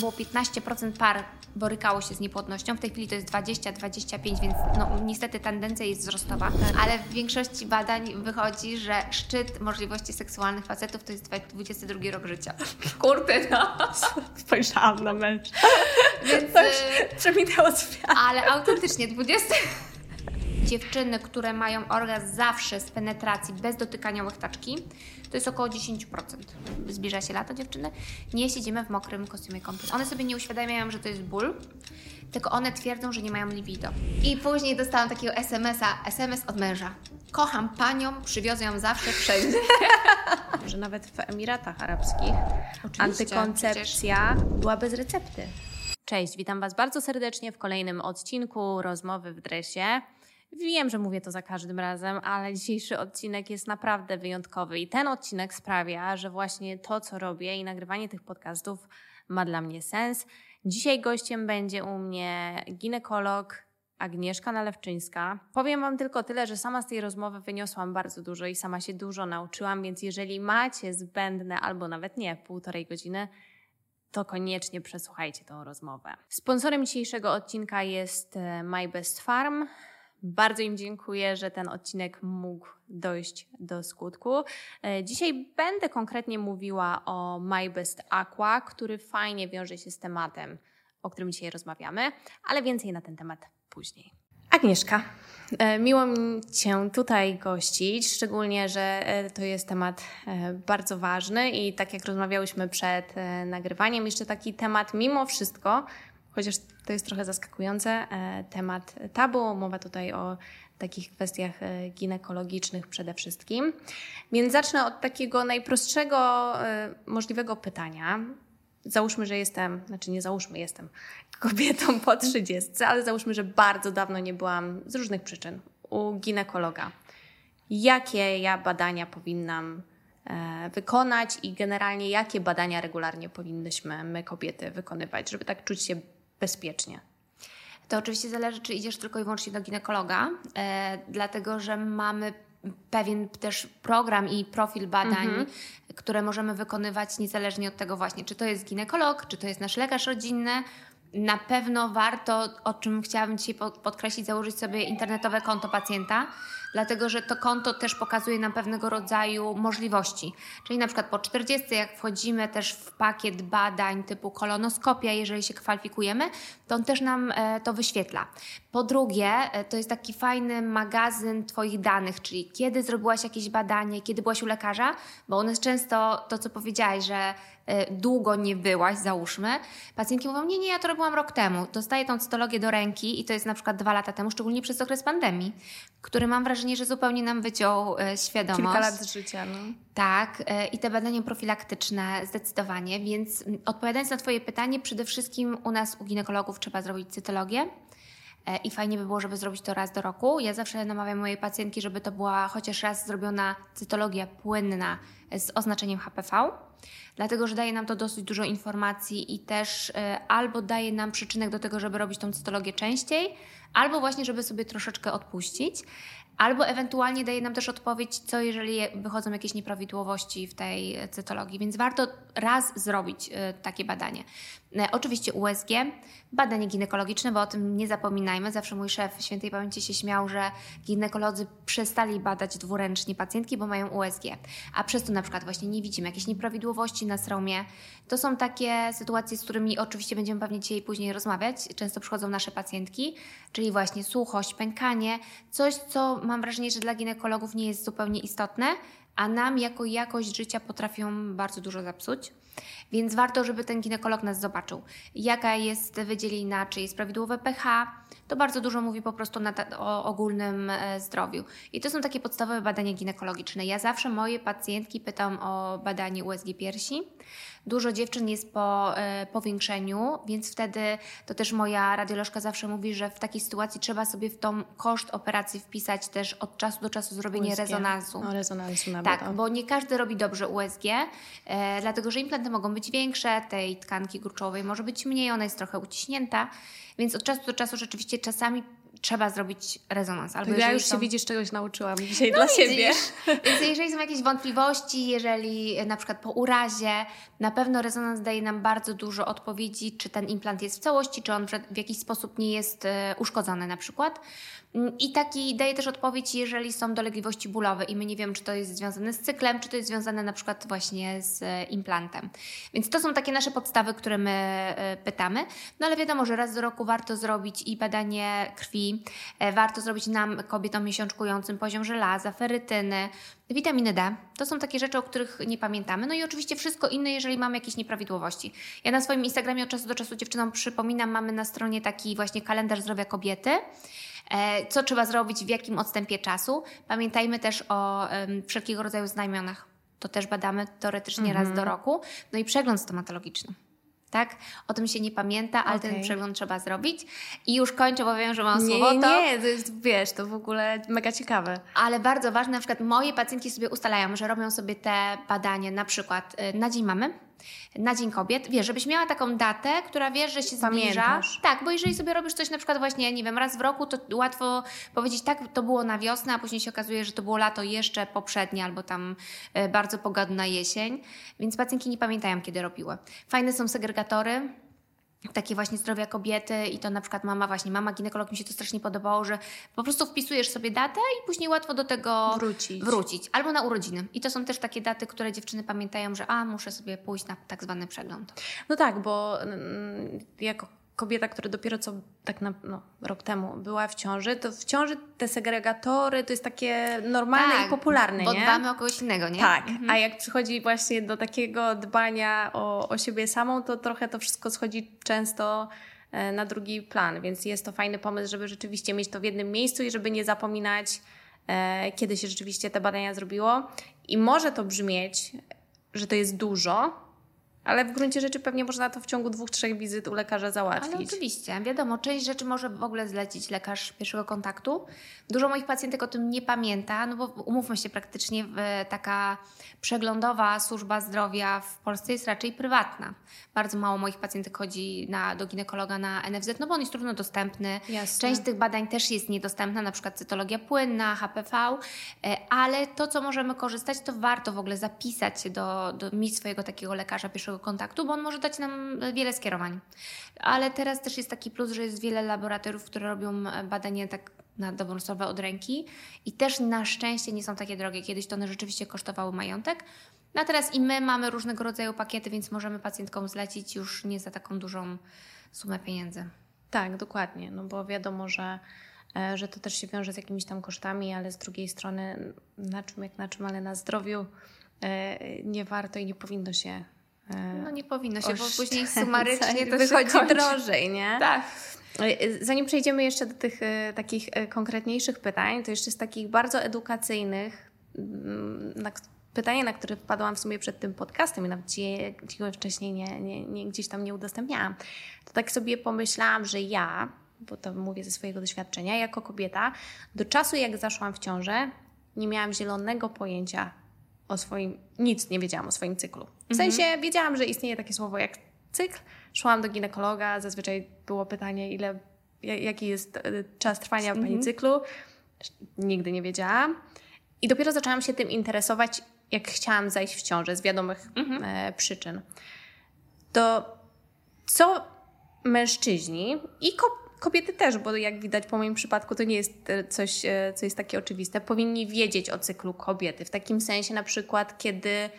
Było 15% par borykało się z niepłodnością, w tej chwili to jest 20-25, więc no, niestety tendencja jest wzrostowa, ale w większości badań wychodzi, że szczyt możliwości seksualnych facetów to jest 22 rok życia. Kurde, no. Spojrzałam na mecz. Więc, Tak y, przeminęło świat. ale autentycznie 20... Dziewczyny, które mają orgazm zawsze z penetracji, bez dotykania łechtaczki, to jest około 10%. Zbliża się lato dziewczyny. Nie siedzimy w mokrym kostiumie kąpiel. One sobie nie uświadamiają, że to jest ból, tylko one twierdzą, że nie mają libido. I później dostałam takiego SMS-a, SMS od męża. Kocham panią, przywiozę ją zawsze, wszędzie. Że nawet w Emiratach Arabskich antykoncepcja była bez recepty. Cześć, witam Was bardzo serdecznie w kolejnym odcinku Rozmowy w Dresie. Wiem, że mówię to za każdym razem, ale dzisiejszy odcinek jest naprawdę wyjątkowy i ten odcinek sprawia, że właśnie to, co robię i nagrywanie tych podcastów ma dla mnie sens. Dzisiaj gościem będzie u mnie ginekolog Agnieszka Nalewczyńska. Powiem Wam tylko tyle, że sama z tej rozmowy wyniosłam bardzo dużo i sama się dużo nauczyłam, więc jeżeli macie zbędne albo nawet nie półtorej godziny, to koniecznie przesłuchajcie tą rozmowę. Sponsorem dzisiejszego odcinka jest e, My Best Farm. Bardzo im dziękuję, że ten odcinek mógł dojść do skutku. E, Dzisiaj będę konkretnie mówiła o My Best Aqua, który fajnie wiąże się z tematem, o którym dzisiaj rozmawiamy, ale więcej na ten temat później. Agnieszka, e, miło mi Cię tutaj gościć, szczególnie, że e, to jest temat bardzo ważny i tak jak rozmawiałyśmy przed nagrywaniem, jeszcze taki temat mimo wszystko, chociaż to jest trochę zaskakujące, e, temat tabu, mowa tutaj o takich kwestiach e, ginekologicznych przede wszystkim. Więc zacznę od takiego najprostszego e, możliwego pytania. Załóżmy, że jestem, znaczy nie załóżmy, jestem kobietą po 30, ale załóżmy, że bardzo dawno nie byłam z różnych przyczyn u ginekologa. Jakie ja badania powinnam wykonać i generalnie jakie badania regularnie powinnyśmy my kobiety wykonywać, żeby tak czuć się bezpiecznie? To oczywiście zależy, czy idziesz tylko i wyłącznie do ginekologa, e, dlatego że mamy pewien też program i profil badań, które możemy wykonywać niezależnie od tego właśnie, czy to jest ginekolog, czy to jest nasz lekarz rodzinny. Na pewno warto, o czym chciałabym dzisiaj po- podkreślić, założyć sobie internetowe konto pacjenta, dlatego że to konto też pokazuje nam pewnego rodzaju możliwości. Czyli na przykład po 40, jak wchodzimy też w pakiet badań typu kolonoskopia, jeżeli się kwalifikujemy, to on też nam e, to wyświetla. Po drugie, e, to jest taki fajny magazyn Twoich danych, czyli kiedy zrobiłaś jakieś badanie, kiedy byłaś u lekarza, bo u nas często to, co powiedziałaś, że długo nie byłaś, załóżmy, pacjentki mówią, nie, nie, ja to robiłam rok temu. Dostaję tą cytologię do ręki i to jest na przykład dwa lata temu, szczególnie przez okres pandemii, który mam wrażenie, że zupełnie nam wyciął e, świadomość. Kilka lat życia, no. Tak, e, i te badania profilaktyczne zdecydowanie, więc odpowiadając na Twoje pytanie, przede wszystkim u nas u ginekologów trzeba zrobić cytologię. E, I fajnie by było, żeby zrobić to raz do roku. Ja zawsze namawiam mojej pacjentki, żeby to była chociaż raz zrobiona cytologia płynna z oznaczeniem HPV, dlatego że daje nam to dosyć dużo informacji i też e, albo daje nam przyczynek do tego, żeby robić tą cytologię częściej, albo właśnie, żeby sobie troszeczkę odpuścić. Albo ewentualnie daje nam też odpowiedź, co jeżeli wychodzą jakieś nieprawidłowości w tej cytologii, więc warto raz zrobić e, takie badanie. E, Oczywiście USG, badanie ginekologiczne, bo o tym nie zapominajmy. Zawsze mój szef świętej pamięci się śmiał, że ginekolodzy przestali badać dwuręcznie pacjentki, bo mają USG, a przez to na przykład właśnie nie widzimy jakieś nieprawidłowości na sromie. To są takie sytuacje, z którymi oczywiście będziemy pewnie dzisiaj później rozmawiać. Często przychodzą nasze pacjentki, czyli właśnie suchość, pękanie, coś, co mam wrażenie, że dla ginekologów nie jest zupełnie istotne, a nam jako jakość życia potrafią bardzo dużo zepsuć. Więc warto, żeby ten ginekolog nas zobaczył. Jaka jest wydzielina, czy jest prawidłowe pH, to bardzo dużo mówi po prostu ta, o ogólnym e, zdrowiu. I to są takie podstawowe badania ginekologiczne. Ja zawsze moje pacjentki pytam o badanie USG piersi. Dużo dziewczyn jest po e, powiększeniu, więc wtedy to też moja radiolożka zawsze mówi, że w takiej sytuacji trzeba sobie w tą koszt operacji wpisać też od czasu do czasu zrobienie USG. rezonansu. No, rezonansu nawet. Tak, o. bo nie każdy robi dobrze USG, e, dlatego że implanty mogą być większe, tej tkanki gruczowej może być mniej, ona jest trochę uciśnięta, więc od czasu do czasu rzeczywiście czasami trzeba zrobić rezonans. Albo ja już są... się widzisz, czegoś nauczyłam dzisiaj no dla widzisz. siebie. Więc jeżeli są jakieś wątpliwości, jeżeli na przykład po urazie, na pewno rezonans daje nam bardzo dużo odpowiedzi, czy ten implant jest w całości, czy on w jakiś sposób nie jest e, uszkodzony na przykład. Mm, I taki daje też odpowiedź, jeżeli są dolegliwości bólowe i my nie wiemy, czy to jest związane z cyklem, czy to jest związane na przykład właśnie z e, implantem. Więc to są takie nasze podstawy, które my e, pytamy. No ale wiadomo, że raz do roku warto zrobić i badanie krwi, e, warto zrobić nam, kobietom miesiączkującym, poziom żelaza, ferytyny, witaminy D. To są takie rzeczy, o których nie pamiętamy. No i oczywiście wszystko inne, jeżeli mamy jakieś nieprawidłowości. Ja na swoim Instagramie od czasu do czasu dziewczynom przypominam, mamy na stronie taki właśnie kalendarz zdrowia kobiety. E, co trzeba zrobić, w jakim odstępie czasu. Pamiętajmy też o wszelkiego rodzaju znamionach. To też badamy teoretycznie raz do mhm. roku. No i przegląd stomatologiczny. Tak? O tym się nie pamięta, ale okay. ten przegląd trzeba zrobić. I już kończę, bo wiem, że mam nie, słowo. To... Nie, to jest, wiesz, to w ogóle mega ciekawe. Ale bardzo ważne, na przykład moje pacjentki sobie ustalają, że robią sobie te badania na przykład y, na dzień mamy, na Dzień Kobiet, wiesz, żebyś miała taką datę, która wiesz, że się Pamiętasz. zbliża. Tak, bo jeżeli sobie robisz coś na przykład właśnie, nie wiem, raz w roku, to łatwo powiedzieć, tak, to było na wiosnę, a później się okazuje, że to było lato jeszcze poprzednie albo tam e, bardzo pogodna jesień, więc pacjentki nie pamiętają, kiedy robiły. Fajne są segregatory, takie właśnie zdrowia kobiety i to na przykład mama właśnie, mama ginekolog mi się to strasznie podobało, że po prostu wpisujesz sobie datę i później łatwo do tego wrócić. wrócić. Albo na urodziny. I to są też takie daty, które dziewczyny pamiętają, że a, muszę sobie pójść na tak zwany przegląd. No tak, bo mm, jako kobieta, która dopiero co tak na, no, rok temu była w ciąży, to w ciąży te segregatory to jest takie normalne tak, i popularne, bo nie? dbamy o kogoś innego, nie? Tak, mhm. a jak przychodzi właśnie do takiego dbania o, o siebie samą, to trochę to wszystko schodzi często e, na drugi plan, więc jest to fajny pomysł, żeby rzeczywiście mieć to w jednym miejscu i żeby nie zapominać, e, kiedy się rzeczywiście te badania zrobiło. I może to brzmieć, że to jest dużo, ale w gruncie rzeczy pewnie można to w ciągu dwóch, trzech wizyt u lekarza załatwić. Ale oczywiście, wiadomo, część rzeczy może w ogóle zlecić lekarz pierwszego kontaktu. Dużo moich pacjentek o tym nie pamięta, no bo umówmy się, praktycznie taka przeglądowa służba zdrowia w Polsce jest raczej prywatna. Bardzo mało moich pacjentek chodzi na, do ginekologa na NFZ, no bo on jest trudno dostępny. Jasne. Część tych badań też jest niedostępna, na przykład cytologia płynna, HPV, e, ale to, co możemy korzystać, to warto w ogóle zapisać się do, do mieć swojego takiego lekarza pierwszego kontaktu, bo on może dać nam wiele skierowań. Ale teraz też jest taki plus, że jest wiele laboratoriów, które robią e, badania tak na dobrą sprawę od ręki i też na szczęście nie są takie drogie. Kiedyś to one rzeczywiście kosztowały majątek. No a teraz i my mamy różnego rodzaju pakiety, więc możemy pacjentkom zlecić już nie za taką dużą sumę pieniędzy. Tak, dokładnie, no bo wiadomo, że, e, że to też się wiąże z jakimiś tam kosztami, ale z drugiej strony na czym jak na czym, ale na zdrowiu e, nie warto i nie powinno się no nie powinno się, bo później sumarycznie to wychodzi drożej, nie? Tak. Zanim przejdziemy jeszcze do tych e, takich e, konkretniejszych pytań, to jeszcze z takich bardzo edukacyjnych, mm, na, pytanie, na które wpadłam w sumie przed tym podcastem i nawet go wcześniej nie, nie, nie, gdzieś tam nie udostępniałam, to tak sobie pomyślałam, że ja, bo to mówię ze swojego doświadczenia, jako kobieta, do czasu jak zaszłam w ciążę, nie miałam zielonego pojęcia, o swoim, nic nie wiedziałam o swoim cyklu. W mhm. sensie wiedziałam, że istnieje takie słowo jak cykl. Szłam do ginekologa, zazwyczaj było pytanie, ile, jaki jest e, czas trwania mhm. pani cyklu. Nigdy nie wiedziałam. I dopiero zaczęłam się tym interesować, jak chciałam zajść w ciążę z wiadomych mhm. e, przyczyn. To co mężczyźni i kobiety też, bo jak widać po moim przypadku to nie jest e, coś, e, co jest takie oczywiste, powinni wiedzieć o cyklu kobiety. W takim sensie na przykład, kiedy,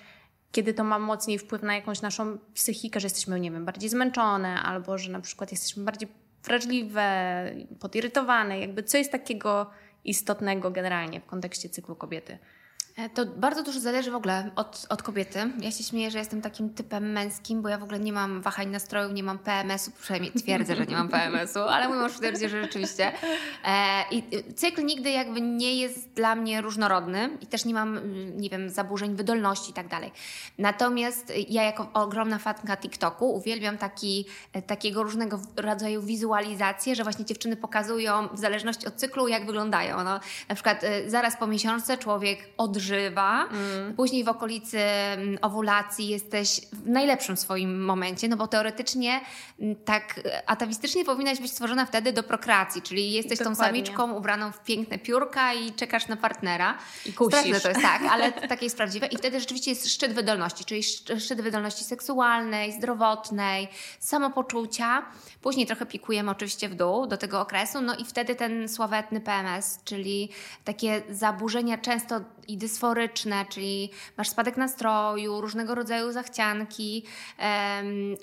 kiedy to ma mocniej wpływ na jakąś naszą psychikę, że jesteśmy, nie wiem, bardziej zmęczone albo że na przykład jesteśmy bardziej wrażliwe, podirytowane. Jakby co jest takiego istotnego generalnie w kontekście cyklu kobiety? E, to bardzo dużo zależy w ogóle od, od kobiety. Ja się śmieję, że jestem takim typem męskim, bo ja w ogóle nie mam wahań nastrojów, nie mam PMS-u, przynajmniej twierdzę, że nie mam PMS-u, ale mój mąż twierdzi, że rzeczywiście. E, I cykl nigdy jakby nie jest dla mnie różnorodny i też nie mam, mm, nie wiem, zaburzeń wydolności i tak dalej. Natomiast ja jako ogromna fatka TikToku uwielbiam taki, e, takiego różnego rodzaju wizualizacje, że właśnie dziewczyny pokazują w zależności od cyklu, jak wyglądają. No, na przykład zaraz po miesiączce człowiek odżywa żywa. Mm. Później w okolicy mm, owulacji jesteś w najlepszym swoim momencie, no bo teoretycznie mm, tak atawistycznie powinnaś być stworzona wtedy do prokreacji, czyli jesteś Dokładnie. tą samiczką ubraną w piękne piórka i czekasz na partnera. I kusisz. Straszne to jest, tak, ale takie jest prawdziwe. I wtedy rzeczywiście jest szczyt wydolności, czyli szczyt wydolności seksualnej, zdrowotnej, samopoczucia. Później trochę pikujemy oczywiście w dół do tego okresu, no i wtedy ten sławetny PMS, czyli takie zaburzenia często i dysforyczne, czyli masz spadek nastroju, różnego rodzaju zachcianki.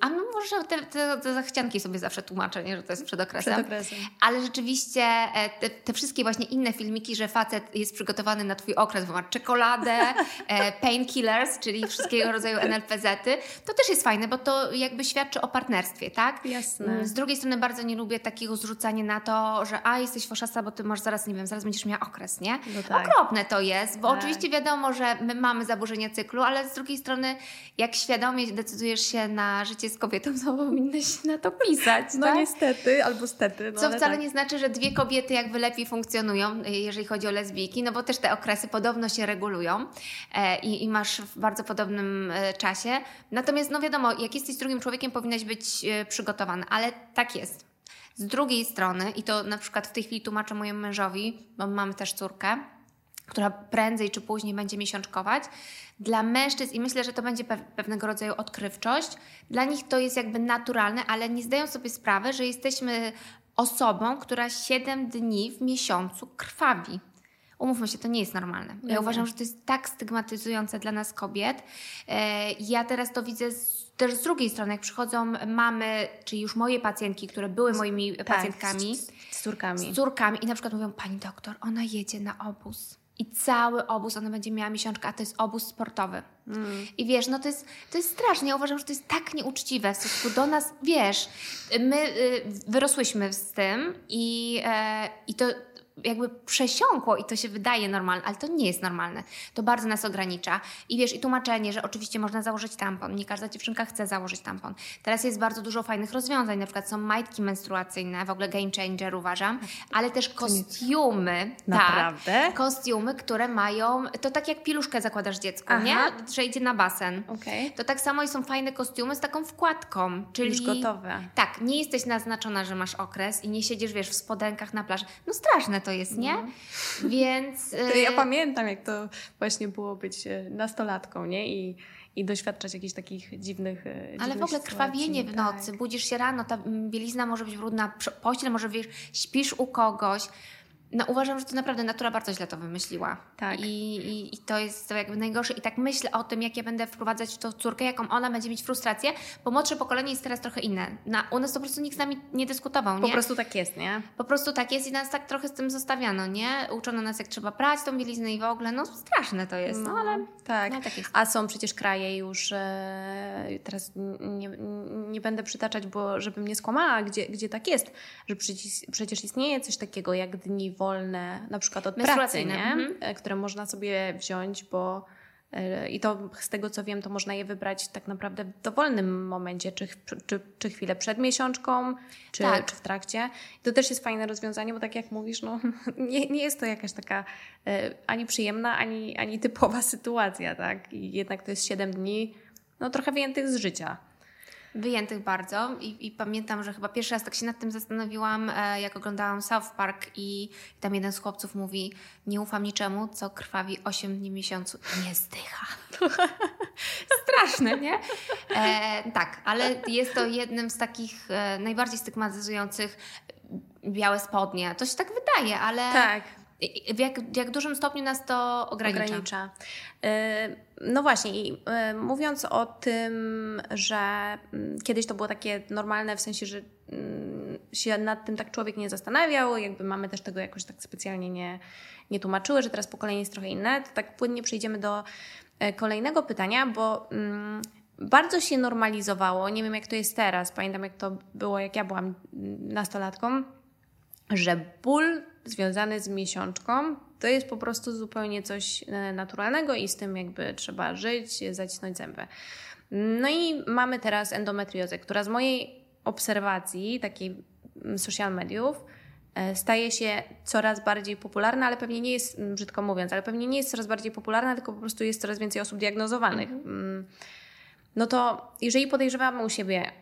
A no może te, te, te, zachcianki sobie zawsze tłumaczę, nie, że to jest przed okresem. Przed okresem. Ale rzeczywiście e, te, te, wszystkie właśnie inne filmiki, że facet jest przygotowany na twój okres, bo ma czekoladę, e, painkillers, czyli wszystkiego rodzaju NLPZ-y, to też jest fajne, bo to jakby świadczy o partnerstwie, tak? Jasne. Mm, z drugiej strony bardzo nie lubię takiego zrzucania na to, że a, jesteś foszasta, bo ty masz zaraz, nie wiem, zaraz będziesz miała okres, nie? No tak. Okropne to jest, bo tak. oczywiście wiadomo, że my mamy zaburzenia cyklu, ale z drugiej strony, jak świadomie decydujesz się na życie z kobietą, to powinnaś na to pisać. No tak? niestety, albo stety. No, Co wcale tak. nie znaczy, że dwie kobiety jakby lepiej funkcjonują, jeżeli chodzi o lesbijki, no bo też te okresy podobno się regulują e, i, i, masz w bardzo podobnym e, czasie. Natomiast, no wiadomo, jak jesteś drugim człowiekiem, powinnaś być e, przygotowany, ale tak jest. Z drugiej strony, i to na przykład w tej chwili tłumaczę mojemu mężowi, bo mamy też córkę, która prędzej czy później będzie miesiączkować. Dla mężczyzn, i myślę, że to będzie pewnego rodzaju odkrywczość, dla nich to jest jakby naturalne, ale nie zdają sobie sprawy, że jesteśmy osobą, która 7 dni w miesiącu krwawi. Umówmy się, to nie jest normalne. Ja nie. uważam, że to jest tak stygmatyzujące dla nas kobiet. E, ja teraz to widzę z, też z drugiej strony, jak przychodzą mamy, czyli już moje pacjentki, które były moimi tak, pacjentkami. Z, z córkami. Z córkami i na przykład mówią, pani doktor, ona jedzie na obóz i cały obóz ona będzie miała miesiączkę, a to jest obóz sportowy. Mm. I wiesz, no to jest, to jest strasznie. Ja uważam, że to jest tak nieuczciwe w stosunku do nas. Wiesz, my y, wyrosłyśmy z tym i, e, i to jakby przesiąkło i to się wydaje normalne, ale to nie jest normalne. To bardzo nas ogranicza. I wiesz, i tłumaczenie, że oczywiście można założyć tampon. Nie każda dziewczynka chce założyć tampon. Teraz jest bardzo dużo fajnych rozwiązań, na przykład są majtki menstruacyjne, w ogóle game changer uważam, ale też kostiumy. Naprawdę? Tak, kostiumy, które mają, to tak jak piluszkę zakładasz dziecku, Aha. nie? Że idzie na basen. Okay. To tak samo i są fajne kostiumy z taką wkładką, czyli... Już gotowe. Tak, nie jesteś naznaczona, że masz okres i nie siedzisz, wiesz, w spodenkach na plaży. No straszne to jest, nie? No. Więc... Ja y, pamiętam, jak to właśnie było być y, nastolatką, nie? I, i doświadczać jakichś takich dziwnych. Y, dziwnych Ale w ogóle sytuacji. krwawienie w nocy, tak. budzisz się rano, ta bielizna może być brudna, pościel może wiesz, śpisz u kogoś, no uważam, że to naprawdę natura bardzo źle to wymyśliła. Tak. I, i, I, to jest to jakby najgorsze. I tak myślę o tym, jak ja będę wprowadzać w to córkę, jaką ona będzie mieć frustrację, bo młodsze pokolenie jest teraz trochę inne. Na, u nas to po prostu nikt z nami nie dyskutował, nie? Po prostu tak jest, nie? Po prostu tak jest i nas tak trochę z tym zostawiano, nie? Uczono nas, jak trzeba prać tą bieliznę i w ogóle, no straszne to jest, no, no ale tak. No, tak. A są przecież kraje już, e, teraz nie, nie będę przytaczać, bo żebym nie skłamała, gdzie, gdzie tak jest, że przecież istnieje coś takiego jak dni wolne, na przykład od pracy, nie? Mhm. E, które można sobie wziąć, bo e, i to z tego co wiem, to można je wybrać tak naprawdę w dowolnym momencie, czy, czy, czy chwilę przed miesiączką, czy, tak. czy w trakcie. I to też jest fajne rozwiązanie, bo tak jak mówisz, no, nie, nie jest to jakaś taka e, ani przyjemna, ani, ani typowa sytuacja, tak? I jednak to jest 7 dni, no trochę wyjętych z życia. Wyjętych bardzo I, i, pamiętam, że chyba pierwszy raz tak się nad tym zastanowiłam, e, jak oglądałam South Park i tam jeden z chłopców mówi nie ufam niczemu, co krwawi 8 dni miesiącu nie zdycha. Straszne, nie? E, tak, ale jest to jednym z takich e, najbardziej stygmatyzujących białe spodnie. To się tak wydaje, ale... Tak. W jak, jak dużym stopniu nas to ogranicza? ogranicza. E, no właśnie, e, mówiąc o tym, że mm, kiedyś to było takie normalne, w sensie, że mm, się nad tym tak człowiek nie zastanawiał, jakby mamy też tego jakoś tak specjalnie nie, nie tłumaczyły, że teraz pokolenie jest trochę inne, to tak płynnie przejdziemy do e, kolejnego pytania, bo mm, bardzo się normalizowało, nie wiem jak to jest teraz, pamiętam jak to było, jak ja byłam nastolatką, że ból związany z miesiączką to jest po prostu zupełnie coś e, naturalnego i z tym jakby trzeba żyć, zacisnąć zęby. No i mamy teraz endometriozę, która z mojej obserwacji, takiej mm, social mediów, e, staje się coraz bardziej popularna, ale pewnie nie jest, brzydko mówiąc, ale pewnie nie jest coraz bardziej popularna, tylko po prostu jest coraz więcej osób diagnozowanych. Mhm. Mm. No to jeżeli podejrzewamy u siebie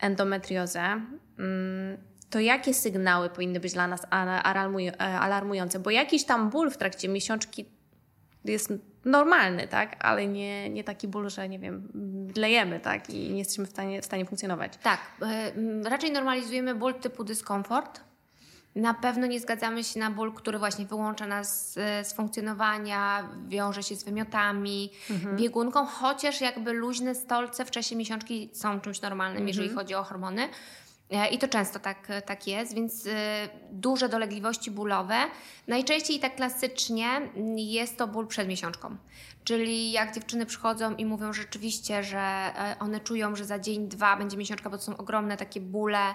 endometriozę, mm, to jakie sygnały powinny być dla nas alarmujące? Bo jakiś tam ból w trakcie miesiączki jest normalny, tak? Ale nie, nie taki ból, że nie wiem, lejemy, tak? I nie jesteśmy w stanie, w stanie funkcjonować. Tak. Y, raczej normalizujemy ból typu dyskomfort. Na pewno nie zgadzamy się na ból, który właśnie wyłącza nas z, z funkcjonowania, wiąże się z wymiotami, mhm. biegunką, chociaż jakby luźne stolce w czasie miesiączki są czymś normalnym, mhm. jeżeli chodzi o hormony. E, I to często tak, tak jest, więc y, duże dolegliwości bólowe. Najczęściej tak klasycznie jest to ból przed miesiączką. Czyli jak dziewczyny przychodzą i mówią rzeczywiście, że e, one czują, że za dzień, dwa będzie miesiączka, bo to są ogromne takie bóle mm, e,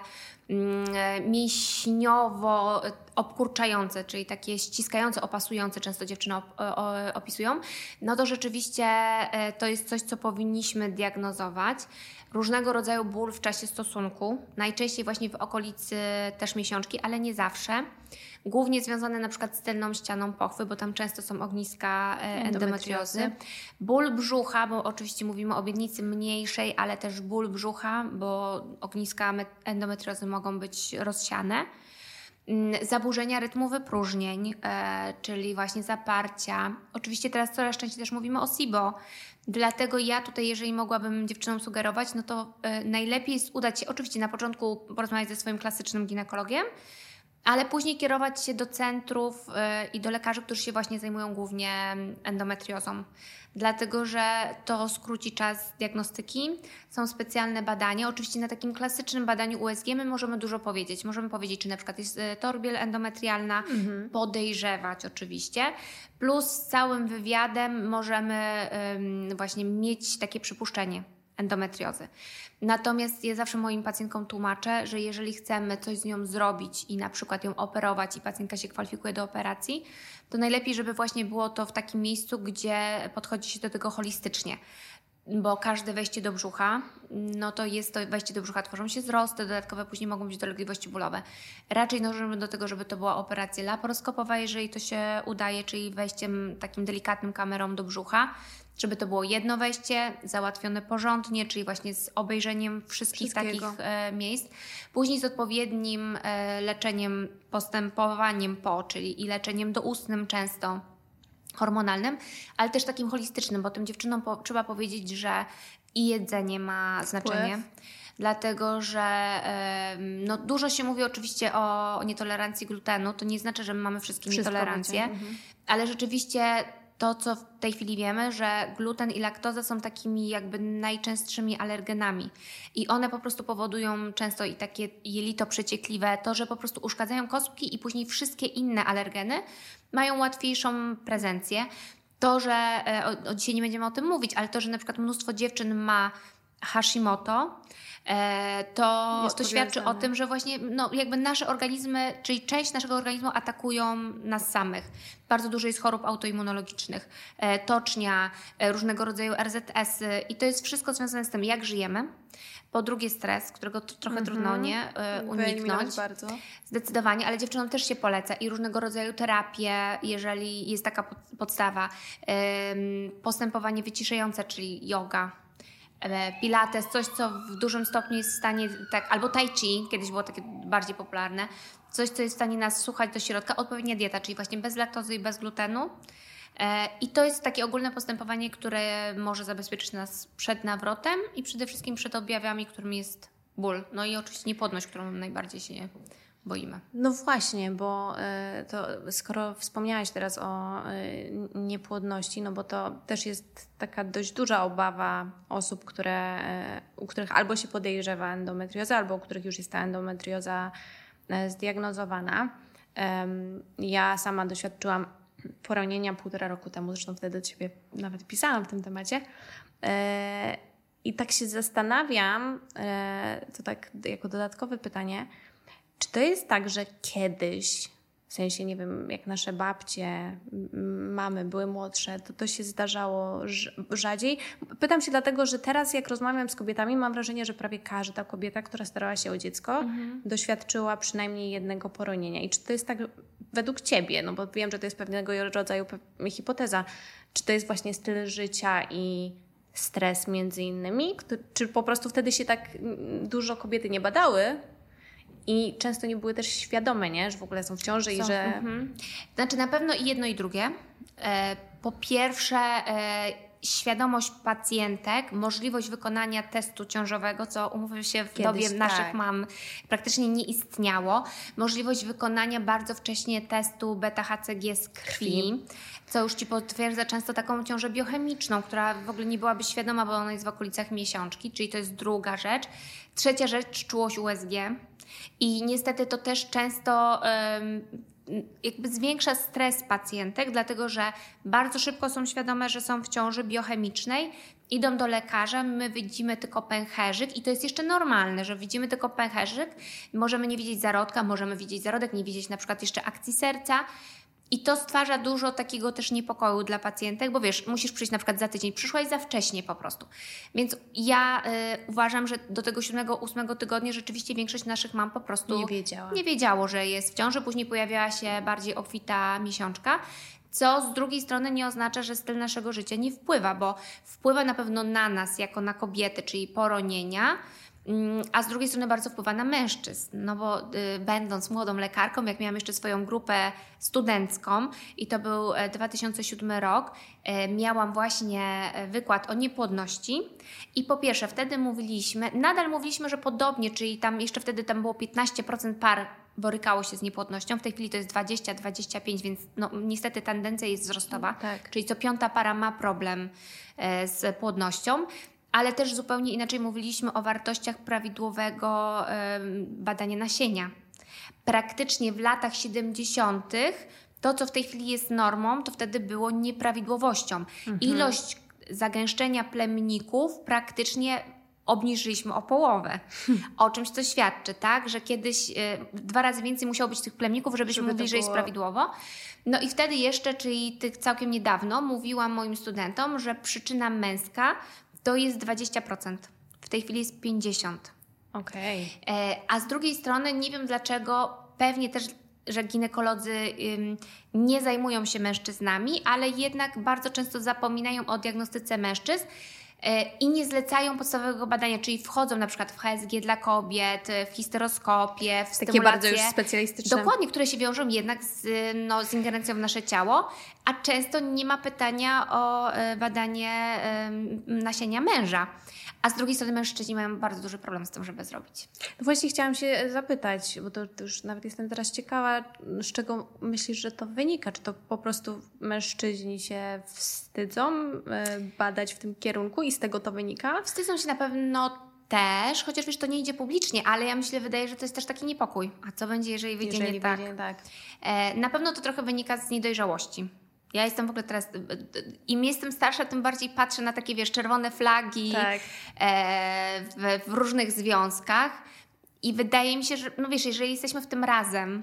mięśniowo obkurczające, czyli takie ściskające, opasujące, często dziewczyny opisują, no to rzeczywiście to jest coś, co powinniśmy diagnozować różnego rodzaju ból w czasie stosunku, najczęściej właśnie w okolicy też miesiączki, ale nie zawsze. Głównie związane na przykład z tylną ścianą pochwy, bo tam często są ogniska e, endometriozy. Ból brzucha, bo oczywiście mówimy o obietnicy mniejszej, ale też ból brzucha, bo ogniska endometriozy mogą być rozsiane mm, zaburzenia rytmu wypróżnień, e, czyli właśnie zaparcia. Oczywiście teraz coraz częściej też mówimy o SIBO, Dlatego ja tutaj, jeżeli mogłabym dziewczynom sugerować, no to y, najlepiej jest udać się, oczywiście na początku porozmawiać ze swoim klasycznym ginekologiem, ale później kierować się do centrów y, i do lekarzy, którzy się właśnie zajmują głównie endometriozą. Dlatego, że to skróci czas diagnostyki. Są specjalne badania. Oczywiście na takim klasycznym badaniu USG my możemy dużo powiedzieć. Możemy powiedzieć, czy na przykład jest y, torbiel endometrialna, mhm. podejrzewać oczywiście. Plus z całym wywiadem możemy właśnie mieć takie przypuszczenie endometriozy. Natomiast ja zawsze moim pacjentkom tłumaczę, że jeżeli chcemy coś z nią zrobić i na przykład ją operować i pacjentka się kwalifikuje do operacji, to najlepiej, żeby właśnie było to w takim miejscu, gdzie podchodzi się do tego holistycznie bo każde wejście do brzucha, no to jest to wejście do brzucha, tworzą się wzrosty, dodatkowe później mogą być dolegliwości bólowe. Raczej dążymy do tego, żeby to była operacja laparoskopowa, jeżeli to się udaje, czyli wejściem takim delikatnym kamerą do brzucha, żeby to było jedno wejście, załatwione porządnie, czyli właśnie z obejrzeniem wszystkich takich e, miejsc. Później z odpowiednim e, leczeniem, postępowaniem po, czyli i leczeniem doustnym często hormonalnym, ale też takim holistycznym, bo tym dziewczynom po, trzeba powiedzieć, że i jedzenie ma znaczenie. Wpływ. Dlatego, że no, dużo się mówi oczywiście o nietolerancji glutenu. To nie znaczy, że my mamy wszystkie Wszystko nietolerancje, mhm. ale rzeczywiście to, co w tej chwili wiemy, że gluten i laktoza są takimi jakby najczęstszymi alergenami i one po prostu powodują często i takie jelito przeciekliwe, to, że po prostu uszkadzają kostki i później wszystkie inne alergeny mają łatwiejszą prezencję. To, że e, o, dzisiaj nie będziemy o tym mówić, ale to, że na przykład mnóstwo dziewczyn ma Hashimoto, e, to, to świadczy o tym, że właśnie no, jakby nasze organizmy, czyli część naszego organizmu atakują nas samych. Bardzo dużo jest chorób autoimmunologicznych, e, tocznia, różnego rodzaju RZS-y i to jest wszystko związane z tym, jak żyjemy, po drugie stres, którego trochę mm -hmm. trudno nie uniknąć. bardzo. Zdecydowanie, ale dziewczynom też się poleca i różnego rodzaju terapie, jeżeli jest taka podstawa. Postępowanie wyciszające, czyli yoga, e, pilates, coś co w dużym stopniu jest w stanie, tak, albo tai chi, kiedyś było takie bardziej popularne, coś co jest w stanie nas słuchać do środka, odpowiednia dieta, czyli właśnie bez laktozy i bez glutenu. E, I to jest takie ogólne postępowanie, które może zabezpieczyć nas przed nawrotem i przede wszystkim przed objawami, którym jest ból. No i oczywiście niepłodność, którą najbardziej się boimy. No właśnie, bo e, to skoro wspomniałaś teraz o e, niepłodności, no bo to też jest taka dość duża obawa osób, które, u których albo się podejrzewa endometriozę, albo u których już jest ta endometrioza zdiagnozowana. Ja sama doświadczyłam poronienia półtora roku temu, zresztą wtedy do Ciebie nawet pisałam w tym temacie. E, I tak się zastanawiam, e, to tak jako dodatkowe pytanie, czy to jest tak, że kiedyś w sensie, nie wiem, jak nasze babcie, mamy były młodsze, to to się zdarzało rzadziej. Pytam się dlatego, że teraz jak rozmawiam z kobietami, mam wrażenie, że prawie każda kobieta, która starała się o dziecko, mhm. doświadczyła przynajmniej jednego poronienia. I czy to jest tak według Ciebie, no bo wiem, że to jest pewnego rodzaju hipoteza, czy to jest właśnie styl życia i stres między innymi, czy po prostu wtedy się tak dużo kobiety nie badały, i często nie były też świadome, nie? że w ogóle są w ciąży są. i że. Mhm. Znaczy, na pewno i jedno, i drugie. E, po pierwsze, e, świadomość pacjentek, możliwość wykonania testu ciążowego, co umówmy się w Kiedyś, dobie tak. naszych mam praktycznie nie istniało. Możliwość wykonania bardzo wcześnie testu beta-HCG z krwi, krwi, co już Ci potwierdza często taką ciążę biochemiczną, która w ogóle nie byłaby świadoma, bo ona jest w okolicach miesiączki, czyli to jest druga rzecz. Trzecia rzecz, czułość USG. I niestety to też często jakby zwiększa stres pacjentek, dlatego że bardzo szybko są świadome, że są w ciąży biochemicznej, idą do lekarza, my widzimy tylko pęcherzyk i to jest jeszcze normalne, że widzimy tylko pęcherzyk, możemy nie widzieć zarodka, możemy widzieć zarodek, nie widzieć na przykład jeszcze akcji serca, i to stwarza dużo takiego też niepokoju dla pacjentek, bo wiesz, musisz przyjść na przykład za tydzień, przyszłaś za wcześnie po prostu. Więc ja y, uważam, że do tego siódmego, ósmego tygodnia rzeczywiście większość naszych mam po prostu nie, wiedziała. nie wiedziało, że jest w ciąży. Później pojawiała się bardziej obfita miesiączka co z drugiej strony nie oznacza, że styl naszego życia nie wpływa, bo wpływa na pewno na nas jako na kobiety, czyli poronienia, a z drugiej strony bardzo wpływa na mężczyzn, no bo y, będąc młodą lekarką, jak miałam jeszcze swoją grupę studencką i to był 2007 e, rok, e, miałam właśnie e, wykład o niepłodności i po pierwsze wtedy mówiliśmy, nadal mówiliśmy, że podobnie, czyli tam jeszcze wtedy tam było 15% par borykało się z niepłodnością. W tej chwili to jest 20-25, więc no, niestety tendencja jest wzrostowa. Tak. Czyli co piąta para ma problem z płodnością ale też zupełnie inaczej mówiliśmy o wartościach prawidłowego badania nasienia. Praktycznie w latach 70. to, co w tej chwili jest normą, to wtedy było nieprawidłowością. Mhm. Ilość zagęszczenia plemników praktycznie obniżyliśmy o połowę. O czymś to świadczy, tak? Że kiedyś y, dwa razy więcej musiało być tych plemników, żebyśmy Żeby mówili, że jest prawidłowo. No i wtedy jeszcze, czyli tych całkiem niedawno, mówiłam moim studentom, że przyczyna męska to jest 20%. W tej chwili jest 50%. Okej. Okay. A z drugiej strony nie wiem dlaczego, pewnie też że ginekolodzy nie zajmują się mężczyznami, ale jednak bardzo często zapominają o diagnostyce mężczyzn e, i nie zlecają podstawowego badania, czyli wchodzą na przykład w HSG dla kobiet, w histeroskopię, w Takie bardzo już specjalistyczne. Dokładnie, które się wiążą jednak z, no, z ingerencją w nasze ciało, a często nie ma pytania o e, badanie nasienia męża. A z drugiej strony mężczyźni mają bardzo duży problem z tym, żeby zrobić. No właśnie chciałam się zapytać, bo to, to, już nawet jestem teraz ciekawa, z czego myślisz, że to wynika? Czy to po prostu mężczyźni się wstydzą e, badać w tym kierunku i z tego to wynika? Wstydzą się na pewno też, chociaż wiesz, to nie idzie publicznie, ale ja myślę, wydaje, że to jest też taki niepokój. A co będzie, jeżeli wyjdzie jeżeli nie tak? tak? E, na pewno to trochę wynika z niedojrzałości ja jestem w ogóle teraz, im jestem starsza, tym bardziej patrzę na takie, wiesz, czerwone flagi tak. e, w, w, różnych związkach. I wydaje mi się, że, no wiesz, jeżeli jesteśmy w tym razem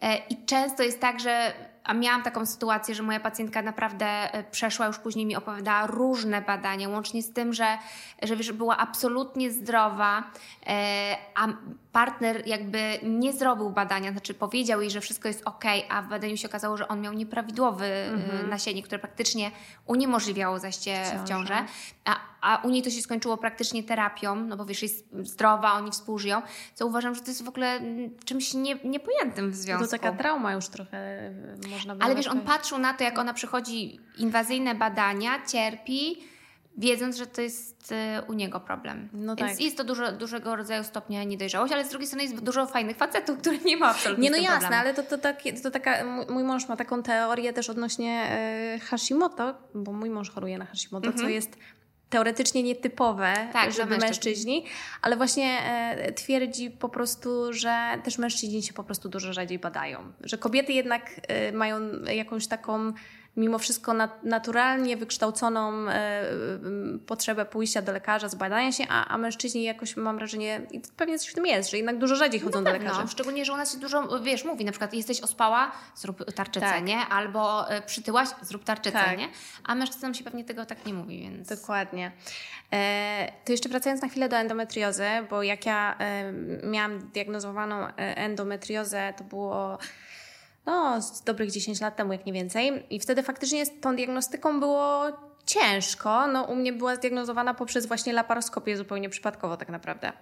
e, i często jest tak, że a miałam taką sytuację, że moja pacjentka naprawdę e, przeszła, już później mi opowiadała różne badania, łącznie z tym, że, że wiesz, była absolutnie zdrowa, e, a partner jakby nie zrobił badania, znaczy powiedział jej, że wszystko jest ok, a w badaniu się okazało, że on miał nieprawidłowy e, mhm. nasienie, które praktycznie uniemożliwiało zajście w ciążę, a, a u niej to się skończyło praktycznie terapią, no bo wiesz, jest zdrowa, oni współżyją, co uważam, że to jest w ogóle mm, czymś nie, niepojętym w związku. To taka trauma już trochę można było... Ale wiesz, on patrzył na to, jak ona przychodzi, inwazyjne badania, cierpi, wiedząc, że to jest y, u niego problem. No Więc tak. jest to dużo, dużego rodzaju stopnia niedojrzałość, ale z drugiej strony jest dużo fajnych facetów, które nie ma absolutnie Nie, no jasne, problemu. ale to, to, tak, to taka, mój mąż ma taką teorię też odnośnie y, Hashimoto, bo mój mąż choruje na Hashimoto, co mhm. jest teoretycznie nietypowe, tak, żeby mężczyźni. mężczyźni, ale właśnie e, twierdzi po prostu, że też mężczyźni się po prostu dużo rzadziej badają. Że kobiety jednak e, mają jakąś taką mimo wszystko naturalnie wykształconą e, potrzebę pójścia do lekarza, zbadania się, a, a mężczyźni jakoś mam wrażenie, i pewnie coś w tym jest, że jednak dużo rzadziej chodzą do lekarza. Szczególnie, że u nas się dużo, wiesz, mówi, na przykład jesteś ospała, zrób tarczycę, tak. nie? Albo e, przytyłaś, zrób tarczycę, tak. nie? A mężczyznom się pewnie tego tak nie mówi, więc... Dokładnie. E, to jeszcze wracając na chwilę do endometriozy, bo jak ja e, miałam diagnozowaną e, endometriozę, to było no, z dobrych 10 lat temu, jak nie więcej. I wtedy faktycznie z tą diagnostyką było ciężko. No, u mnie była zdiagnozowana poprzez właśnie laparoskopię zupełnie przypadkowo tak naprawdę.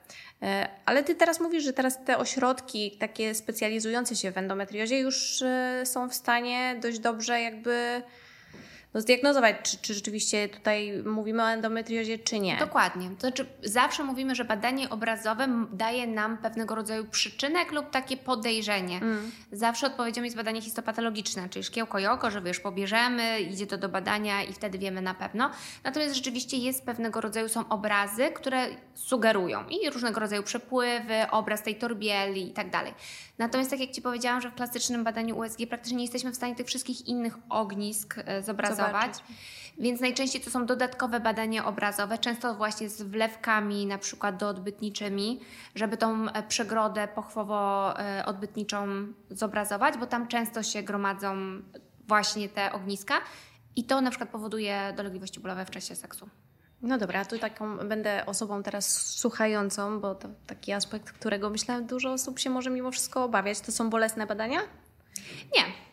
E, ale ty teraz mówisz, że teraz te ośrodki takie specjalizujące się w endometriozie już e, są w stanie dość dobrze jakby no, zdiagnozować, czy, czy rzeczywiście tutaj mówimy o endometriozie, czy nie. Dokładnie. To znaczy, zawsze mówimy, że badanie obrazowe daje nam pewnego rodzaju przyczynek lub takie podejrzenie. Mm. Zawsze odpowiedzią jest badanie histopatologiczne, czyli szkiełko i oko, że wiesz, pobierzemy, idzie to do badania i wtedy wiemy na pewno. Natomiast rzeczywiście jest pewnego rodzaju, są obrazy, które sugerują i różnego rodzaju przepływy, obraz tej torbieli i tak dalej. Natomiast tak jak Ci powiedziałam, że w klasycznym badaniu USG praktycznie nie jesteśmy w stanie tych wszystkich innych ognisk e, Więc najczęściej to są dodatkowe badania obrazowe, często właśnie z wlewkami na przykład doodbytniczymi, żeby tą e, przegrodę pochwowo-odbytniczą e, zobrazować, bo tam często się gromadzą właśnie te ogniska i to na przykład powoduje dolegliwości bólowe w czasie seksu. No dobra, tu taką będę osobą teraz słuchającą, bo to taki aspekt, którego myślę dużo osób się może mimo wszystko obawiać. To są bolesne badania? Nie.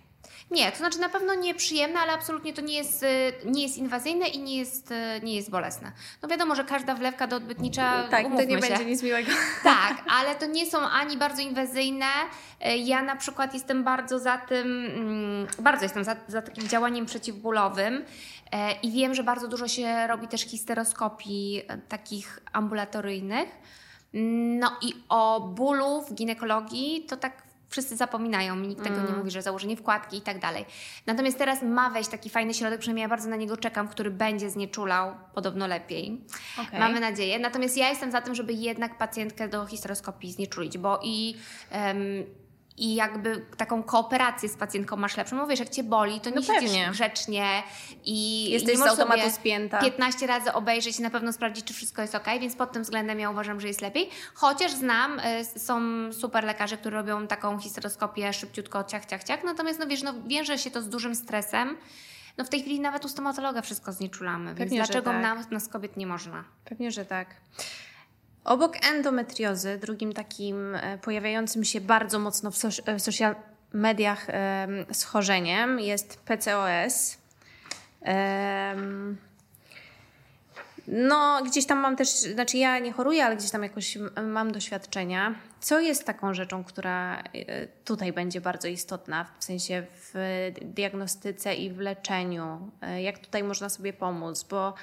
Nie, to znaczy na pewno nieprzyjemne, ale absolutnie to nie jest, y, nie jest inwazyjne i nie jest, y, nie jest bolesne. No wiadomo, że każda wlewka doodbytnicza. Tak, to nie się. będzie nic miłego. Tak, ale to nie są ani bardzo inwazyjne. Y, ja na przykład jestem bardzo za tym, mm, bardzo jestem za, za takim działaniem przeciwbólowym. I wiem, że bardzo dużo się robi też histeroskopii takich ambulatoryjnych. No i o bólu w ginekologii to tak wszyscy zapominają, nikt tego nie mm. mówi, że założenie wkładki i tak dalej. Natomiast teraz ma wejść taki fajny środek, przynajmniej ja bardzo na niego czekam, który będzie znieczulał podobno lepiej. Okay. Mamy nadzieję. Natomiast ja jestem za tym, żeby jednak pacjentkę do histeroskopii znieczulić, bo i um, i jakby taką kooperację z pacjentką masz lepszą. Mówisz, jak cię boli, to nie no siedzisz pewnie. grzecznie i jesteś i z automatu spięta. 15 razy obejrzeć i na pewno sprawdzić, czy wszystko jest ok, więc pod tym względem ja uważam, że jest lepiej. Chociaż znam, y, są super lekarze, którzy robią taką histeroskopię szybciutko, ciach, ciach, ciach. Natomiast no wiesz, no, wiąże się to z dużym stresem. No w tej chwili nawet u stomatologa wszystko znieczulamy, Pewnie, więc dlaczego tak. nas, nas kobiet nie można? Pewnie, że tak. Obok endometriozy, drugim takim e, pojawiającym się bardzo mocno w, w social mediach schorzeniem jest PCOS. No, gdzieś tam mam też, znaczy ja nie choruję, ale gdzieś tam jakoś mam doświadczenia. Co jest taką rzeczą, która e, tutaj będzie bardzo istotna, w sensie w diagnostyce i w leczeniu? E, jak tutaj można sobie pomóc? Bo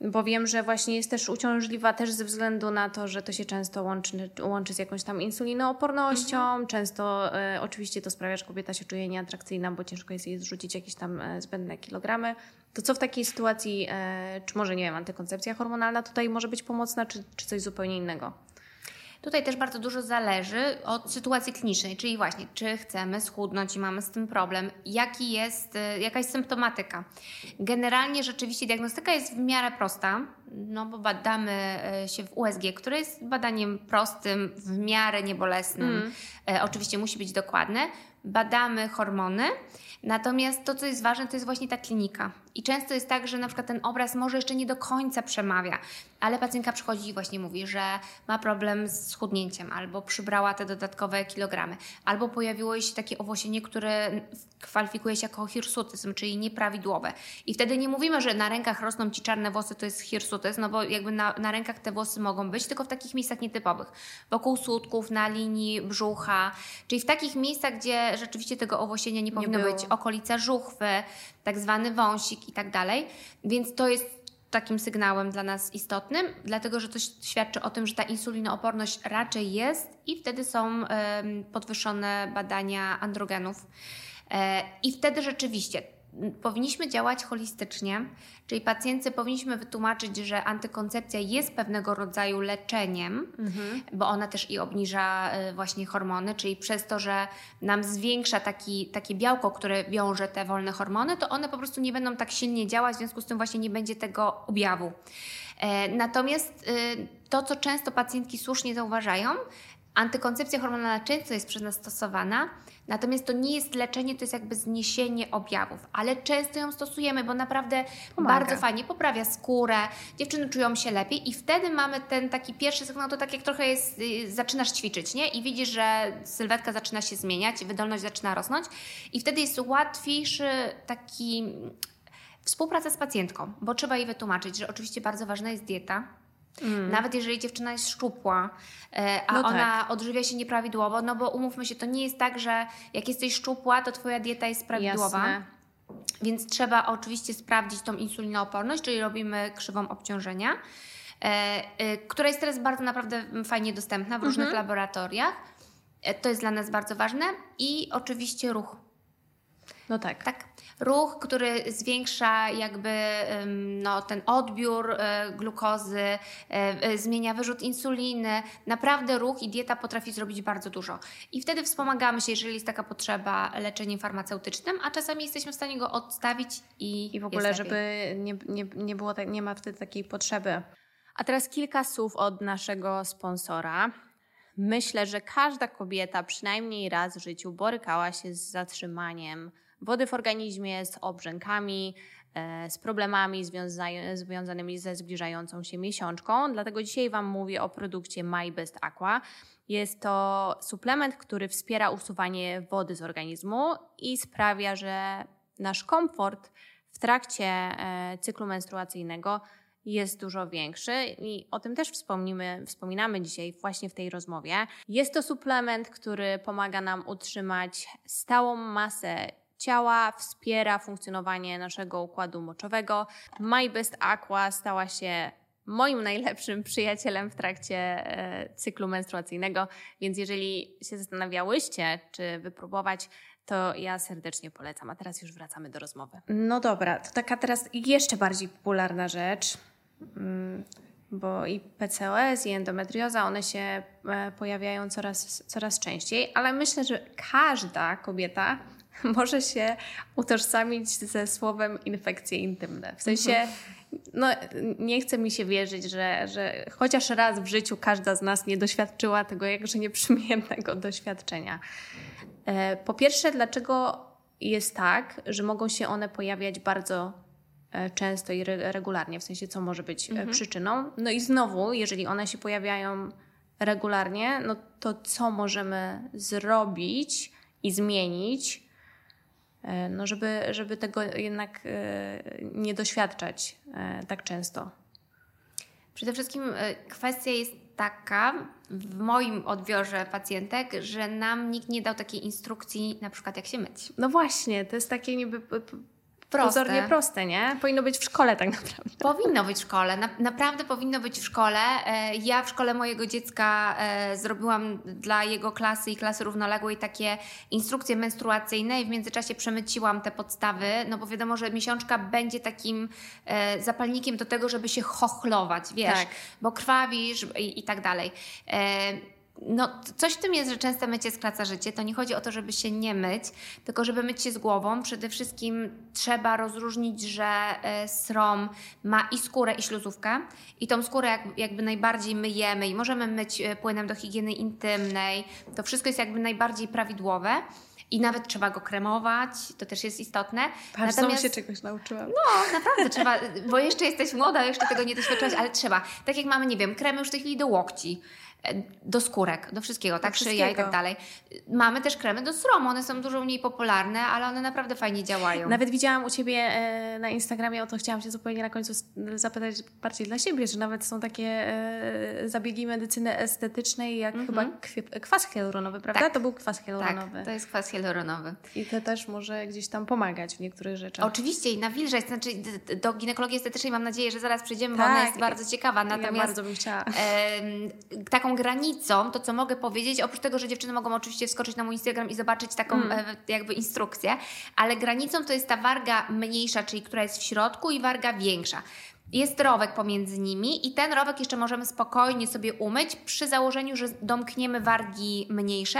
bo wiem, że właśnie jest też uciążliwa też ze względu na to, że to się często łączy, łączy z jakąś tam insulinoopornością. Mhm. Często e, oczywiście to sprawia, że kobieta się czuje nieatrakcyjna, bo ciężko jest jej zrzucić jakieś tam e, zbędne kilogramy. To co w takiej sytuacji, e, czy może nie wiem, antykoncepcja hormonalna tutaj może być pomocna, czy, czy coś zupełnie innego? Tutaj też bardzo dużo zależy od sytuacji klinicznej, czyli właśnie, czy chcemy schudnąć i mamy z tym problem, jaki jest, y, jaka jest symptomatyka. Generalnie rzeczywiście diagnostyka jest w miarę prosta, no bo badamy y, się w USG, które jest badaniem prostym, w miarę niebolesnym. Mm. E, oczywiście musi być dokładne. Badamy hormony, natomiast to, co jest ważne, to jest właśnie ta klinika. I często jest tak, że na przykład ten obraz może jeszcze nie do końca przemawia, ale pacjentka przychodzi i właśnie mówi, że ma problem z schudnięciem, albo przybrała te dodatkowe kilogramy, albo pojawiło się takie owłosienie, które kwalifikuje się jako hirsutyzm, czyli nieprawidłowe. I wtedy nie mówimy, że na rękach rosną ci czarne włosy, to jest hirsutyzm, no bo jakby na, na rękach te włosy mogą być, tylko w takich miejscach nietypowych. Wokół sutków, na linii brzucha, czyli w takich miejscach, gdzie rzeczywiście tego owłosienia nie powinno nie być. Okolica żuchwy, tak zwany wąsik i tak dalej. Więc to jest takim sygnałem dla nas istotnym, dlatego że to świadczy o tym, że ta insulinooporność raczej jest i wtedy są podwyższone badania androgenów. E, I wtedy rzeczywiście powinniśmy działać holistycznie, czyli pacjentce powinniśmy wytłumaczyć, że antykoncepcja jest pewnego rodzaju leczeniem, mhm. bo ona też i obniża y, właśnie hormony, czyli przez to, że nam zwiększa taki, takie białko, które wiąże te wolne hormony, to one po prostu nie będą tak silnie działać, w związku z tym właśnie nie będzie tego objawu. E, natomiast y, to, co często pacjentki słusznie zauważają, Antykoncepcja hormonalna często jest przez nas stosowana, natomiast to nie jest leczenie, to jest jakby zniesienie objawów, ale często ją stosujemy, bo naprawdę Pomaga. bardzo fajnie poprawia skórę, dziewczyny czują się lepiej i wtedy mamy ten taki pierwszy sygnał, to tak jak trochę jest, y, zaczynasz ćwiczyć, nie? I widzisz, że sylwetka zaczyna się zmieniać, wydolność zaczyna rosnąć i wtedy jest łatwiejszy taki współpraca z pacjentką, bo trzeba jej wytłumaczyć, że oczywiście bardzo ważna jest dieta, Mm. Nawet jeżeli dziewczyna jest szczupła, e, a no ona tak. odżywia się nieprawidłowo, no bo umówmy się, to nie jest tak, że jak jesteś szczupła, to twoja dieta jest prawidłowa. Jasne. Więc trzeba oczywiście sprawdzić tą insulinooporność, czyli robimy krzywą obciążenia, e, e, która jest teraz bardzo naprawdę fajnie dostępna w różnych mhm. laboratoriach. To jest dla nas bardzo ważne i oczywiście ruch. No tak. Tak ruch, który zwiększa jakby no, ten odbiór e, glukozy, e, e, zmienia wyrzut insuliny. Naprawdę ruch i dieta potrafi zrobić bardzo dużo. I wtedy wspomagamy się, jeżeli jest taka potrzeba, leczeniem farmaceutycznym, a czasami jesteśmy w stanie go odstawić i I w ogóle, żeby nie, nie, nie było, tak, nie ma wtedy takiej potrzeby. A teraz kilka słów od naszego sponsora. Myślę, że każda kobieta przynajmniej raz w życiu borykała się z zatrzymaniem wody w organizmie, z obrzękami, e, z problemami związanymi ze zbliżającą się miesiączką. Dlatego dzisiaj Wam mówię o produkcie My Best Aqua. Jest to suplement, który wspiera usuwanie wody z organizmu i sprawia, że nasz komfort w trakcie e, cyklu menstruacyjnego jest dużo większy i o tym też wspomnimy, wspominamy dzisiaj właśnie w tej rozmowie. Jest to suplement, który pomaga nam utrzymać stałą masę ciała, wspiera funkcjonowanie naszego układu moczowego. My Best Aqua stała się moim najlepszym przyjacielem w trakcie e, cyklu menstruacyjnego, więc jeżeli się zastanawiałyście, czy wypróbować, to ja serdecznie polecam. A teraz już wracamy do rozmowy. No dobra, to taka teraz jeszcze bardziej popularna rzecz, mm, bo i PCOS, i endometrioza, one się e, pojawiają coraz, coraz częściej, ale myślę, że każda kobieta może się utożsamić ze słowem infekcje intymne. W sensie, no, nie chce mi się wierzyć, że, że chociaż raz w życiu każda z nas nie doświadczyła tego jakże nieprzyjemnego doświadczenia. E, po pierwsze, dlaczego jest tak, że mogą się one pojawiać bardzo e, często i regularnie, w sensie co może być e, mhm. przyczyną. No i znowu, jeżeli one się pojawiają regularnie, no to co możemy zrobić i zmienić, no żeby, żeby tego jednak e, nie doświadczać e, tak często. Przede wszystkim kwestia jest taka w moim odbiorze pacjentek, że nam nikt nie dał takiej instrukcji, na przykład jak się myć. No właśnie, to jest takie niby proste. Pozornie proste, nie? Powinno być w szkole tak naprawdę. Powinno być w szkole, na, naprawdę powinno być w szkole. E, ja w szkole mojego dziecka e, zrobiłam dla jego klasy i klasy równoległej takie instrukcje menstruacyjne i w międzyczasie przemyciłam te podstawy, no bo wiadomo, że miesiączka będzie takim e, zapalnikiem do tego, żeby się chochlować, wiesz, tak. bo krwawisz i, i tak dalej no, coś w tym jest, że częste mycie skraca życie. To nie chodzi o to, żeby się nie myć, tylko żeby myć się z głową. Przede wszystkim trzeba rozróżnić, że e, srom ma i skórę, i śluzówkę. I tą skórę jakby najbardziej myjemy i możemy myć e, płynem do higieny intymnej. To wszystko jest jakby najbardziej prawidłowe. I nawet trzeba go kremować, to też jest istotne. Patrz, Natomiast, się czegoś nauczyłam. No, naprawdę trzeba, bo jeszcze jesteś młoda, jeszcze tego nie doświadczyłaś, ale trzeba. Tak jak mamy, nie wiem, kremy już w tej chwili do łokci do skórek, do wszystkiego, tak? Do Szyja i tak dalej. Mamy też kremy do sromu, one są dużo mniej popularne, ale one naprawdę fajnie działają. Nawet widziałam u Ciebie e, na Instagramie, o to chciałam się zupełnie na końcu zapytać bardziej dla siebie, że nawet są takie e, zabiegi medycyny estetycznej, jak chyba mhm. kwas hialuronowy, prawda? Tak. To był kwas hialuronowy. Tak, to jest kwas hialuronowy. I to też może gdzieś tam pomagać w niektórych rzeczach. Oczywiście i nawilżać, znaczy do ginekologii estetycznej mam nadzieję, że zaraz przejdziemy, tak. bo ona tak. jest bardzo ciekawa. Natomiast ja bardzo bym chciała. taką taką granicą, to co mogę powiedzieć, oprócz tego, że dziewczyny mogą oczywiście wskoczyć na mój Instagram i zobaczyć taką mm. jakby instrukcję, ale granicą to jest ta warga mniejsza, czyli która jest w środku i warga większa. Jest rowek pomiędzy nimi i ten rowek jeszcze możemy spokojnie sobie umyć przy założeniu, że domkniemy wargi mniejsze,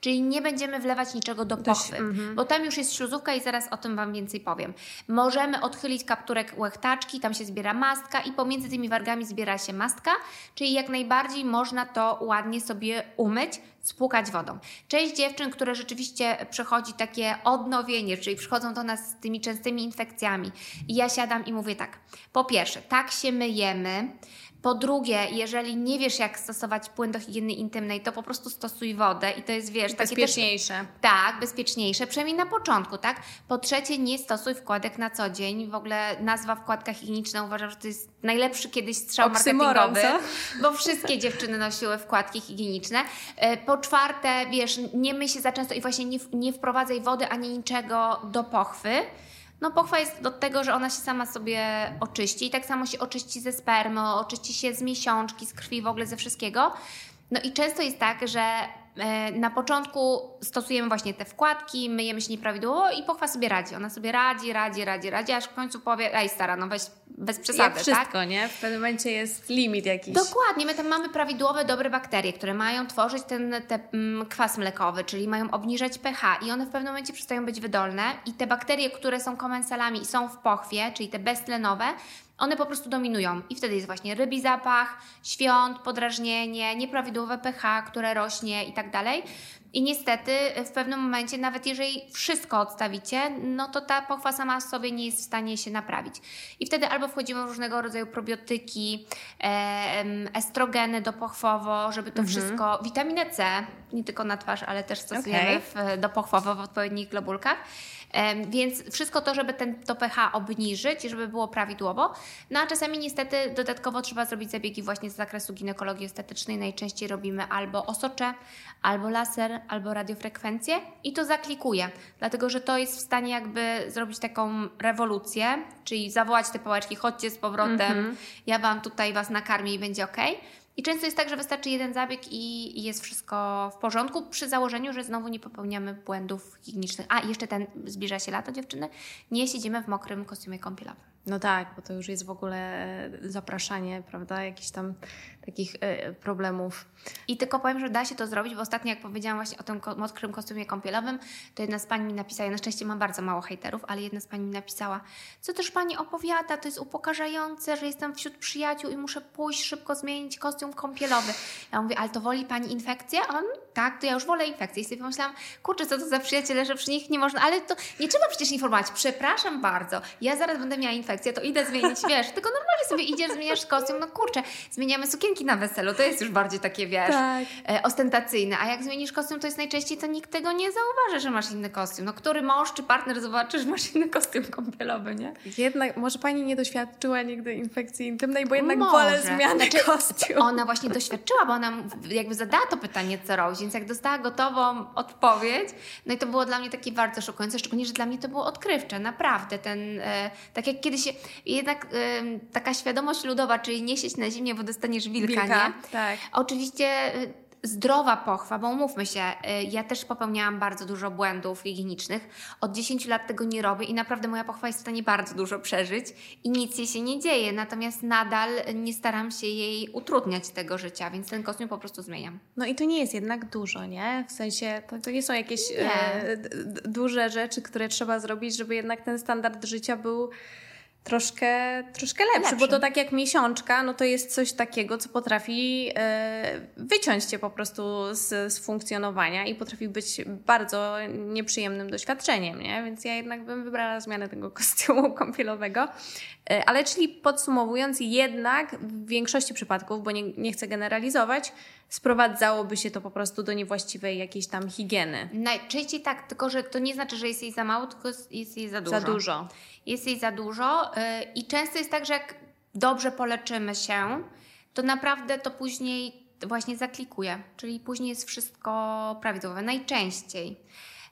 czyli nie będziemy wlewać niczego do pochwy, mm-hmm. bo tam już jest śluzówka i zaraz o tym Wam więcej powiem. Możemy odchylić kapturek łechtaczki, tam się zbiera mastka i pomiędzy tymi wargami zbiera się mastka, czyli jak najbardziej można to ładnie sobie umyć, spłukać wodą. Część dziewczyn, które rzeczywiście przechodzi takie odnowienie, czyli przychodzą do nas z tymi częstymi infekcjami i ja siadam i mówię tak, po pierwsze, tak się myjemy, po drugie, jeżeli nie wiesz, jak stosować płyn do higieny intymnej, to po prostu stosuj wodę i to jest, wiesz, bezpieczniejsze. Też, tak, bezpieczniejsze, przynajmniej na początku, tak? Po trzecie, nie stosuj wkładek na co dzień. W ogóle nazwa wkładka higieniczna uważam, że to jest najlepszy kiedyś strzał Oksymoron, marketingowy, co? bo wszystkie dziewczyny nosiły wkładki higieniczne. E, po czwarte, wiesz, nie myj się za często i właśnie nie, nie wprowadzaj wody ani niczego do pochwy. No pochwa jest do tego, że ona się sama sobie oczyści i tak samo się oczyści ze spermy, oczyści się z miesiączki, z krwi, w ogóle ze wszystkiego. No i często jest tak, że na początku stosujemy właśnie te wkładki, myjemy się nieprawidłowo i pochwa sobie radzi. Ona sobie radzi, radzi, radzi, radzi, aż w końcu powie, ej stara, no weź bez przesady, Jak wszystko, tak? nie? W pewnym momencie jest limit jakiś. Dokładnie, my tam mamy prawidłowe, dobre bakterie, które mają tworzyć ten te, mm, kwas mlekowy, czyli mają obniżać pH i one w pewnym momencie przestają być wydolne i te bakterie, które są komensalami i są w pochwie, czyli te beztlenowe, one po prostu dominują i wtedy jest właśnie rybi zapach, świąt, podrażnienie, nieprawidłowe pH, które rośnie i tak dalej. I niestety w pewnym momencie, nawet jeżeli wszystko odstawicie, no to ta pochwa sama sobie nie jest w stanie się naprawić. I wtedy albo wchodzimy w różnego rodzaju probiotyki, estrogeny dopochwowo, żeby to mhm. wszystko, witaminę C, nie tylko na twarz, ale też stosujemy okay. w, dopochwowo w odpowiednich globulkach. Więc wszystko to, żeby ten, to pH obniżyć, żeby było prawidłowo. No a czasami niestety dodatkowo trzeba zrobić zabiegi właśnie z zakresu ginekologii estetycznej. Najczęściej robimy albo osocze, albo laser, albo radiofrekwencję i to zaklikuje, dlatego że to jest w stanie jakby zrobić taką rewolucję, czyli zawołać te pałeczki, chodźcie z powrotem, mm -hmm. ja Wam tutaj Was nakarmię i będzie ok. I często jest tak, że wystarczy jeden zabieg i, jest wszystko w porządku, przy założeniu, że znowu nie popełniamy błędów higienicznych. A, jeszcze ten, zbliża się lato dziewczyny, nie siedzimy w mokrym kostiumie kąpielowym. No tak, bo to już jest w ogóle zapraszanie, prawda, jakichś tam takich e, problemów. I tylko powiem, że da się to zrobić, bo ostatnio jak powiedziałam właśnie o tym mokrym kostiumie kąpielowym, to jedna z Pani mi napisała, ja na szczęście mam bardzo mało hejterów, ale jedna z Pani mi napisała, co też Pani opowiada, to jest upokarzające, że jestem wśród przyjaciół i muszę pójść szybko zmienić kostium kąpielowy. Ja mówię, ale to woli Pani infekcję? A on, tak, to ja już wolę infekcję. I sobie pomyślałam, kurczę, co to za przyjaciele, że przy nich nie można, ale to nie trzeba przecież informować, przepraszam bardzo, ja zaraz będę miała infekcję, to idę zmienić, wiesz, tylko normalnie sobie idziesz, zmieniasz kostium, no kurczę, zmieniamy sukienki na weselu, to jest już bardziej takie, wiesz, tak. e, ostentacyjne, a jak zmienisz kostium, to jest najczęściej, to nikt tego nie zauważy, że masz inny kostium. No który mąż czy partner zobaczy, że masz inny kostium kąpielowy, nie? Jednak, może Pani nie doświadczyła nigdy infekcji intymnej, bo jednak może. wolę zmiany znaczy, kostium. Ona właśnie doświadczyła, bo ona jakby zadała to pytanie, co robić, więc jak dostała gotową odpowiedź, no i to było dla mnie takie bardzo szokujące, szczególnie, że dla mnie to było odkrywcze, naprawdę. Ten, e, tak jak kiedyś, jednak e, taka świadomość ludowa, czyli nie sieć na zimnie, bo dostaniesz wilka, wilka nie? Tak. Oczywiście y, zdrowa pochwa, bo umówmy się, y, ja też popełniałam bardzo dużo błędów higienicznych. Od 10 lat tego nie robię i naprawdę moja pochwa jest w stanie bardzo dużo przeżyć i nic jej się nie dzieje. Natomiast nadal nie staram się jej utrudniać tego życia, więc ten kostium po prostu zmieniam. No i to nie jest jednak dużo, nie? W sensie to, to nie są jakieś nie. E, duże rzeczy, które trzeba zrobić, żeby jednak ten standard życia był troszkę, troszkę lepszy, lepszy, bo to tak jak miesiączka, no to jest coś takiego, co potrafi e, wyciąć cię po prostu z, z, funkcjonowania i potrafi być bardzo nieprzyjemnym doświadczeniem, nie? Więc ja jednak bym wybrała zmianę tego kostiumu kąpielowego. E, ale czyli podsumowując, jednak w większości przypadków, bo nie, nie chcę generalizować, sprowadzałoby się to po prostu do niewłaściwej jakiejś tam higieny. Najczęściej tak, tylko że to nie znaczy, że jest jej za mało, tylko jest jej za dużo. Za dużo. Jest jej za dużo y, i często jest tak, że jak dobrze poleczymy się, to naprawdę to później właśnie zaklikuje, czyli później jest wszystko prawidłowe. Najczęściej.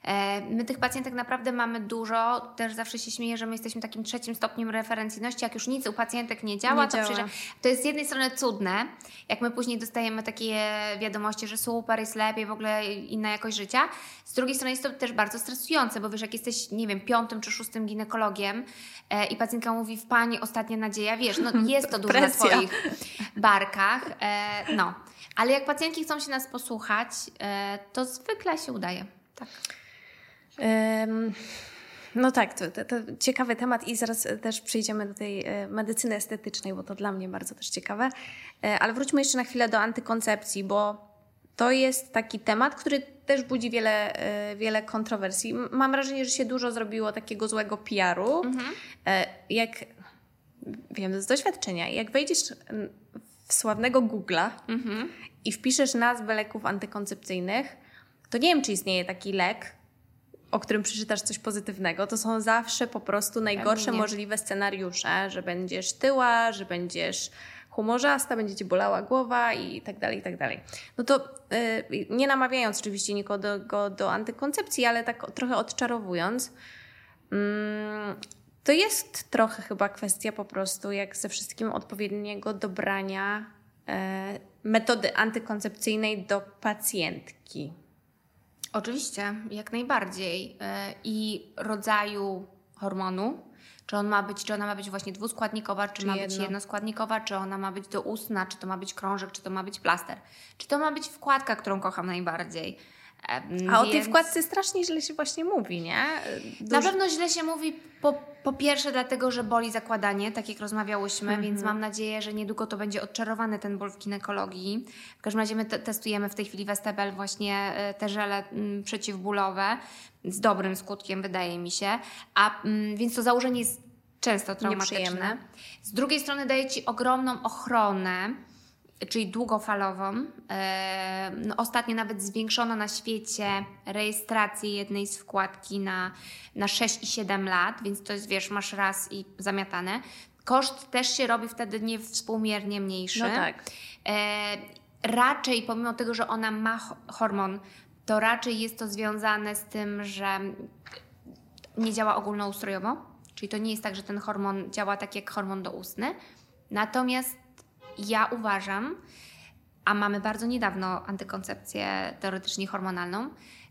E, my tych pacjentek naprawdę mamy dużo. Też zawsze się śmieję, że my jesteśmy takim trzecim stopniem referencyjności. Jak już nic u pacjentek nie działa, nie to, działa. to jest z jednej strony cudne, jak my później dostajemy takie wiadomości, że super, jest lepiej, w ogóle inna jakość życia. Z drugiej strony jest to też bardzo stresujące, bo wiesz, jak jesteś, nie wiem, piątym czy szóstym ginekologiem e, i pacjentka mówi w pani ostatnia nadzieja, wiesz, no jest to dużo na Twoich barkach. E, no. Ale jak pacjentki chcą się nas posłuchać, e, to zwykle się udaje. Tak. No tak, to, to, to, ciekawy temat i zaraz też przejdziemy do tej e, medycyny estetycznej, bo to dla mnie bardzo też ciekawe. E, ale wróćmy jeszcze na chwilę do antykoncepcji, bo to jest taki temat, który też budzi wiele, wiele kontrowersji. Mam wrażenie, że się dużo zrobiło takiego złego PR-u. Mhm. Jak wiem z doświadczenia, jak wejdziesz w sławnego Google'a mhm. i wpiszesz nazwę leków antykoncepcyjnych, to nie wiem, czy istnieje taki lek, o którym przeczytasz coś pozytywnego. To są zawsze po prostu najgorsze możliwe scenariusze, że będziesz tyła, że będziesz humorzasta, będzie ci bolała głowa i tak dalej, i tak dalej. No to yy, nie namawiając oczywiście nikogo do, do antykoncepcji, ale tak trochę odczarowując, yy, to jest trochę chyba kwestia po prostu, jak ze wszystkim, odpowiedniego dobrania e, metody antykoncepcyjnej do pacjentki. Oczywiście, jak najbardziej. E, I rodzaju hormonu, czy on ma być, czy ona ma być właśnie dwuskładnikowa, czy, czy ma jedno. być jednoskładnikowa, czy ona ma być doustna, czy to ma być krążek, czy to ma być plaster, czy to ma być wkładka, którą kocham najbardziej. A Więc... o tej wkładce strasznie źle się właśnie mówi, nie? Duż... Na pewno źle się mówi po, po pierwsze dlatego, że boli zakładanie, tak jak rozmawiałyśmy, mm -hmm. więc mam nadzieję, że niedługo to będzie odczarowany ten ból w ginekologii. W każdym razie my testujemy w tej chwili Westebel właśnie e, te żele m, przeciwbólowe z dobrym skutkiem wydaje mi się, a m, więc to założenie jest często traumatyczne. Z drugiej strony daje Ci ogromną ochronę czyli długofalową. E, no, ostatnio nawet zwiększono na świecie rejestrację jednej z wkładki na, na 6 i 7 lat, więc to jest, wiesz, masz raz i zamiatane. Koszt też się robi wtedy niewspółmiernie mniejszy. No tak. E, raczej, pomimo tego, że ona ma hormon, to raczej jest to związane z tym, że nie działa ogólnoustrojowo, czyli to nie jest tak, że ten hormon działa tak jak hormon doustny. Natomiast ja uważam, a mamy bardzo niedawno antykoncepcję teoretycznie hormonalną,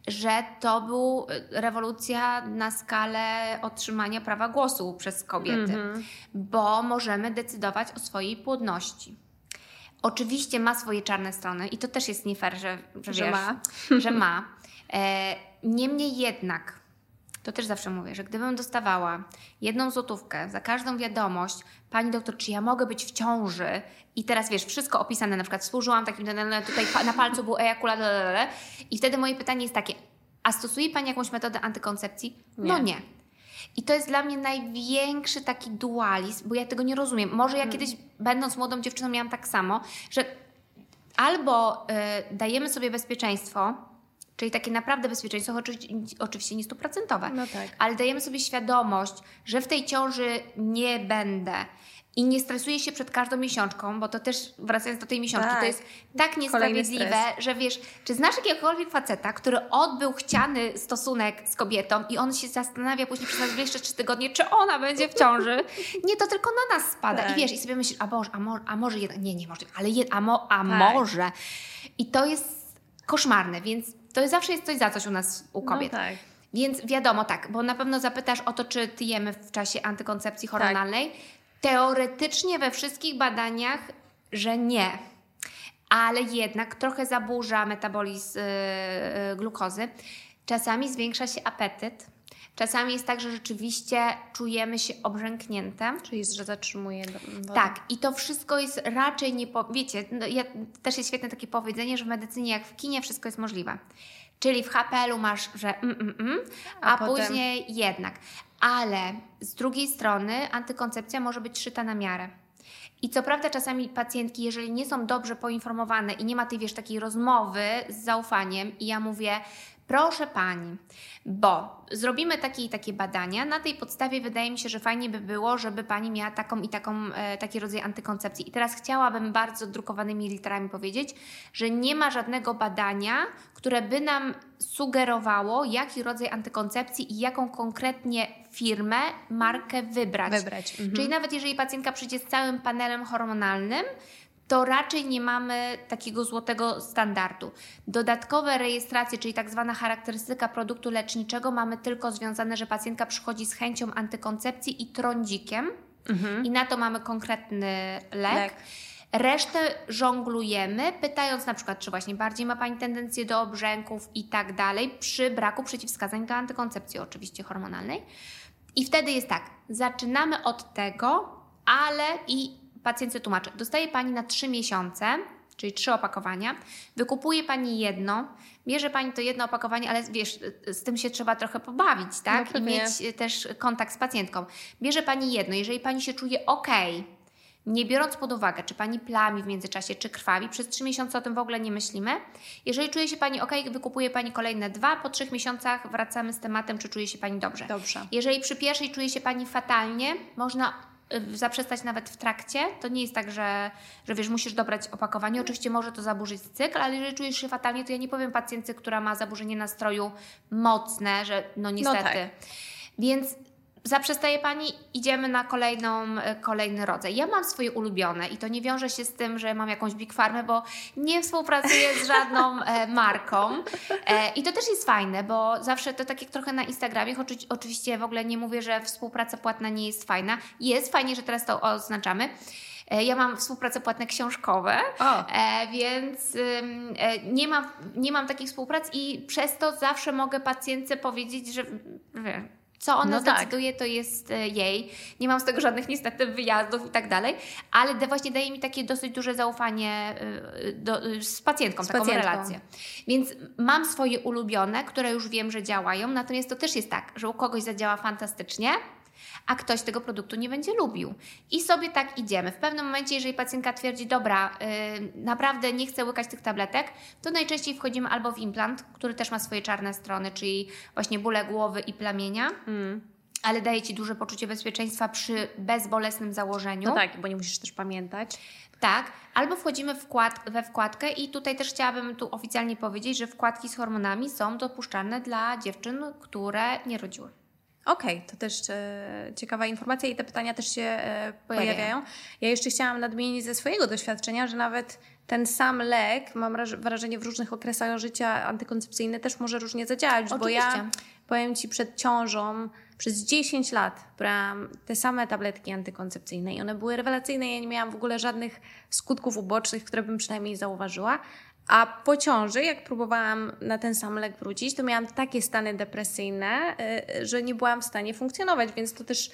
że to był y, rewolucja na skalę otrzymania prawa głosu przez kobiety, mm-hmm. bo możemy decydować o swojej płodności. Oczywiście ma swoje czarne strony i to też jest nie fair, że, że, że wiesz, ma. Że ma. E, niemniej jednak to też zawsze mówię, że gdybym dostawała jedną złotówkę za każdą wiadomość, pani doktor, czy ja mogę być w ciąży? I teraz wiesz, wszystko opisane, na przykład służyłam takim, tutaj na palcu był ejakulat, i wtedy moje pytanie jest takie, a stosuje pani jakąś metodę antykoncepcji? Nie. No nie. I to jest dla mnie największy taki dualizm, bo ja tego nie rozumiem. Może ja hmm. kiedyś, będąc młodą dziewczyną, miałam tak samo, że albo y, dajemy sobie bezpieczeństwo, Czyli takie naprawdę bezpieczeństwo, oczywiście nie stuprocentowe, no tak. ale dajemy sobie świadomość, że w tej ciąży nie będę i nie stresuję się przed każdą miesiączką, bo to też wracając do tej miesiączki, tak. to jest tak niesprawiedliwe, że wiesz, czy znasz jakiegokolwiek faceta, który odbył chciany stosunek z kobietą i on się zastanawia później przez najbliższe trzy tygodnie, czy ona będzie w ciąży? Nie, to tylko na nas spada. Tak. I wiesz, i sobie myślisz, a Boże, a, mo, a może jednak, nie, nie może, ale je, a, mo, a tak. może. I to jest koszmarne, więc to zawsze jest coś za coś u nas, u no kobiet. No tak. Więc wiadomo, tak, bo na pewno zapytasz o to, czy tyjemy w czasie antykoncepcji hormonalnej. Tak. Teoretycznie we wszystkich badaniach, że nie. Ale jednak trochę zaburza metabolizm yy, glukozy. Czasami zwiększa się apetyt. Czasami jest tak, że rzeczywiście czujemy się obrzęknięte. Czyli, że zatrzymuje wodę. Tak, i to wszystko jest raczej nie... Po... Wiecie, no ja, też jest świetne takie powiedzenie, że w medycynie jak w kinie wszystko jest możliwe. Czyli w HPL-u masz, że mm, mm, mm, a, a potem... później jednak. Ale z drugiej strony antykoncepcja może być szyta na miarę. I co prawda czasami pacjentki, jeżeli nie są dobrze poinformowane i nie ma tej, wiesz, takiej rozmowy z zaufaniem i ja mówię, Proszę Pani, bo zrobimy takie i takie badania. Na tej podstawie wydaje mi się, że fajnie by było, żeby Pani miała taką i taką, e, taki rodzaj antykoncepcji. I teraz chciałabym bardzo drukowanymi literami powiedzieć, że nie ma żadnego badania, które by nam sugerowało, jaki rodzaj antykoncepcji i jaką konkretnie firmę, markę wybrać. wybrać. Mhm. Czyli nawet jeżeli pacjentka przyjdzie z całym panelem hormonalnym, to raczej nie mamy takiego złotego standardu. Dodatkowe rejestracje, czyli tak zwana charakterystyka produktu leczniczego, mamy tylko związane, że pacjentka przychodzi z chęcią antykoncepcji i trądzikiem mhm. i na to mamy konkretny lek. lek. Resztę żonglujemy, pytając na przykład, czy właśnie bardziej ma Pani tendencję do obrzęków i tak dalej, przy braku przeciwwskazań do antykoncepcji, oczywiście hormonalnej. I wtedy jest tak, zaczynamy od tego, ale i pacjentce tłumaczę, dostaje Pani na 3 miesiące, czyli trzy opakowania, wykupuje Pani jedno, bierze Pani to jedno opakowanie, ale wiesz, z tym się trzeba trochę pobawić, tak? No, I mieć też kontakt z pacjentką. Bierze Pani jedno, jeżeli Pani się czuje ok, nie biorąc pod uwagę, czy Pani plami w międzyczasie, czy krwawi, przez trzy miesiące o tym w ogóle nie myślimy. Jeżeli czuje się Pani ok, wykupuje Pani kolejne dwa, po trzech miesiącach wracamy z tematem, czy czuje się Pani dobrze. Dobrze. Jeżeli przy pierwszej czuje się Pani fatalnie, można zaprzestać nawet w trakcie. To nie jest tak, że, że wiesz, musisz dobrać opakowanie. Oczywiście może to zaburzyć cykl, ale jeżeli czujesz się fatalnie, to ja nie powiem pacjentce, która ma zaburzenie nastroju mocne, że no niestety. No tak. Więc zaprzestaje Pani, idziemy na kolejną, e, kolejny rodzaj. Ja mam swoje ulubione i to nie wiąże się z tym, że mam jakąś big farmę, bo nie współpracuję z żadną e, marką e, i to też jest fajne, bo zawsze to tak jak trochę na Instagramie, choć oczywiście w ogóle nie mówię, że współpraca płatna nie jest fajna. Jest fajnie, że teraz to oznaczamy. Ja mam współprace płatne książkowe, e, więc nie, mam, nie mam takich współprac i przez to zawsze mogę pacjentce powiedzieć, że co ona no tak. zdecyduje, tak. to jest e, jej. Nie mam z tego żadnych niestety wyjazdów i tak dalej, ale właśnie daje mi takie dosyć duże zaufanie e, do, z pacjentką, z taką pacjentką. relację. Więc mam swoje ulubione, które już wiem, że działają, natomiast to też jest tak, że u kogoś zadziała fantastycznie, a ktoś tego produktu nie będzie lubił. I sobie tak idziemy. W pewnym momencie, jeżeli pacjentka twierdzi, dobra, yy, naprawdę nie chcę łykać tych tabletek, to najczęściej wchodzimy albo w implant, który też ma swoje czarne strony, czyli właśnie bóle głowy i plamienia. Mm ale daje Ci duże poczucie bezpieczeństwa przy bezbolesnym założeniu. No tak, bo nie musisz też pamiętać. Tak, albo wchodzimy wkład, we wkładkę i tutaj też chciałabym tu oficjalnie powiedzieć, że wkładki z hormonami są dopuszczalne dla dziewczyn, które nie rodziły. Okej, okay, to też e, ciekawa informacja i te pytania też się e, pojawiają. Ja jeszcze chciałam nadmienić ze swojego doświadczenia, że nawet ten sam lek, mam wrażenie, w różnych okresach życia antykoncepcyjne też może różnie zadziałać, Oczywiście. bo ja powiem Ci przed ciążą przez 10 lat brałam te same tabletki antykoncepcyjne i one były rewelacyjne. Ja nie miałam w ogóle żadnych skutków ubocznych, które bym przynajmniej zauważyła. A po ciąży, jak próbowałam na ten sam lek wrócić, to miałam takie stany depresyjne, y, że nie byłam w stanie funkcjonować, więc to też y,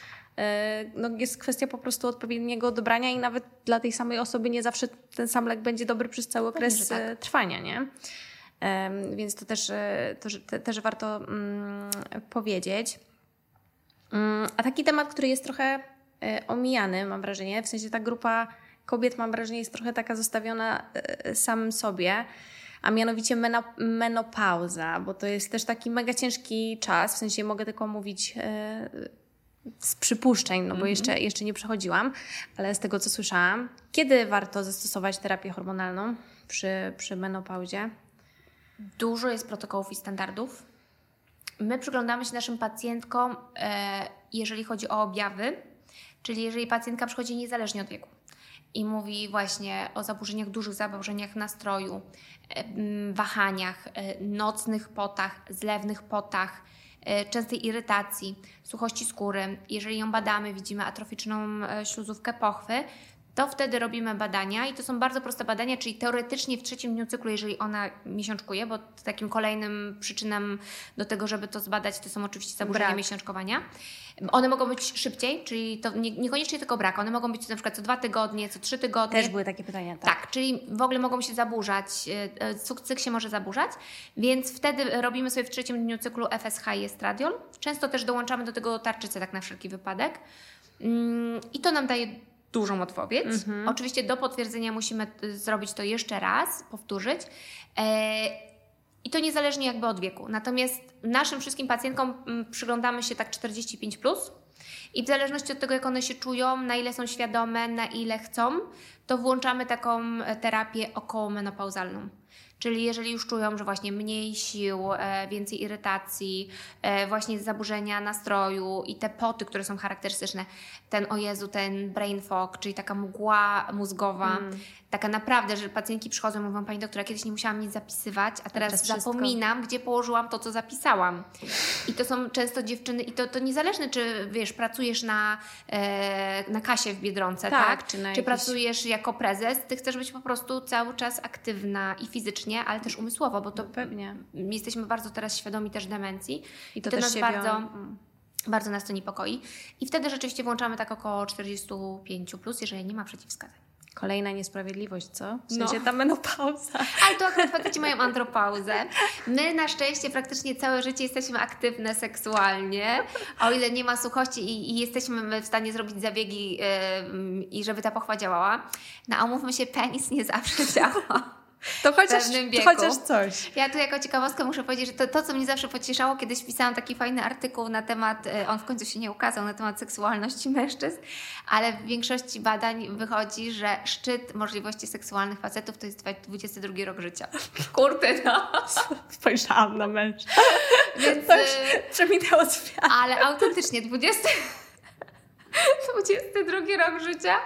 no, jest kwestia po prostu odpowiedniego odebrania i nawet dla tej samej osoby nie zawsze ten sam lek będzie dobry przez cały okres tak. Y, trwania, nie? Więc to też, to, też warto mm, powiedzieć. Mm, a taki temat, który jest trochę omijany, mam wrażenie, w sensie ta grupa kobiet, mam wrażenie, jest trochę taka zostawiona e, samym sobie, a mianowicie menopauza, bo to jest też taki mega ciężki czas, w sensie mogę tylko mówić e, z przypuszczeń, no bo mhm. jeszcze, jeszcze nie przechodziłam, ale z tego co słyszałam, kiedy warto zastosować terapię hormonalną przy, przy menopauzie? Dużo jest protokołów i standardów. My przyglądamy się naszym pacjentkom, e, jeżeli chodzi o objawy, czyli jeżeli pacjentka przychodzi niezależnie od wieku i mówi właśnie o zaburzeniach, dużych zaburzeniach nastroju, e, wahaniach, e, nocnych potach, zlewnych potach, e, częstej irytacji, suchości skóry. Jeżeli ją badamy, widzimy atroficzną śluzówkę pochwy, to wtedy robimy badania i to są bardzo proste badania, czyli teoretycznie w trzecim dniu cyklu, jeżeli ona miesiączkuje, bo takim kolejnym przyczyną do tego, żeby to zbadać, to są oczywiście zaburzenia brak. miesiączkowania. One mogą być szybciej, czyli to nie, niekoniecznie tylko brak, one mogą być na przykład co dwa tygodnie, co trzy tygodnie. Też były takie pytania, tak. Tak, czyli w ogóle mogą się zaburzać, e, e, cykl się może zaburzać, więc wtedy robimy sobie w trzecim dniu cyklu FSH i estradiol. Często też dołączamy do tego tarczycę tak na wszelki wypadek. Mm, I to nam daje dużą odpowiedź. Mhm. Oczywiście do potwierdzenia musimy zrobić to jeszcze raz, powtórzyć. E, I to niezależnie jakby od wieku. Natomiast naszym wszystkim pacjentkom przyglądamy się tak 45 plus. I w zależności od tego, jak one się czują, na ile są świadome, na ile chcą, to włączamy taką e, terapię okołomenopauzalną. Czyli jeżeli już czują, że właśnie mniej sił, e, więcej irytacji, e, właśnie zaburzenia nastroju i te poty, które są charakterystyczne, ten o Jezu, ten brain fog, czyli taka mgła mózgowa, mm. Taka naprawdę, że pacjentki przychodzą i mówią, Pani doktora, kiedyś nie musiałam nic zapisywać, a teraz, teraz zapominam, wszystko. gdzie położyłam to, co zapisałam. I to są często dziewczyny, i to, to niezależne, czy wiesz, pracujesz na, e, na kasie w Biedronce, tak? tak? Czy, czy jakieś... pracujesz jako prezes, Ty chcesz być po prostu cały czas aktywna i fizycznie, ale też umysłowo, bo to no pewnie. Jesteśmy bardzo teraz świadomi też demencji. I to, to też nas bardzo... Mm bardzo nas to niepokoi. I wtedy rzeczywiście włączamy tak około 45, plus, jeżeli nie ma przeciwwskazań. Kolejna niesprawiedliwość, co? W sensie no. ta menopauza. Ale to akurat faceci mają andropauzę. My na szczęście praktycznie całe życie jesteśmy aktywne seksualnie, o ile nie ma suchości i, i jesteśmy w stanie zrobić zabiegi yy, i żeby ta pochwa działała. No a umówmy się, penis nie zawsze działa. To chociaż, to chociaż coś. Ja tu jako ciekawostkę muszę powiedzieć, że to, to, co mnie zawsze pocieszało, kiedyś pisałam taki fajny artykuł na temat, e, on w końcu się nie ukazał, na temat seksualności mężczyzn, ale w większości badań wychodzi, że szczyt możliwości seksualnych facetów to jest 22 rok życia. Kurde, no. Spojrzałam na mężczyzn. Więc... To już e, przeminęło Ale autentycznie 20... 22 rok życia.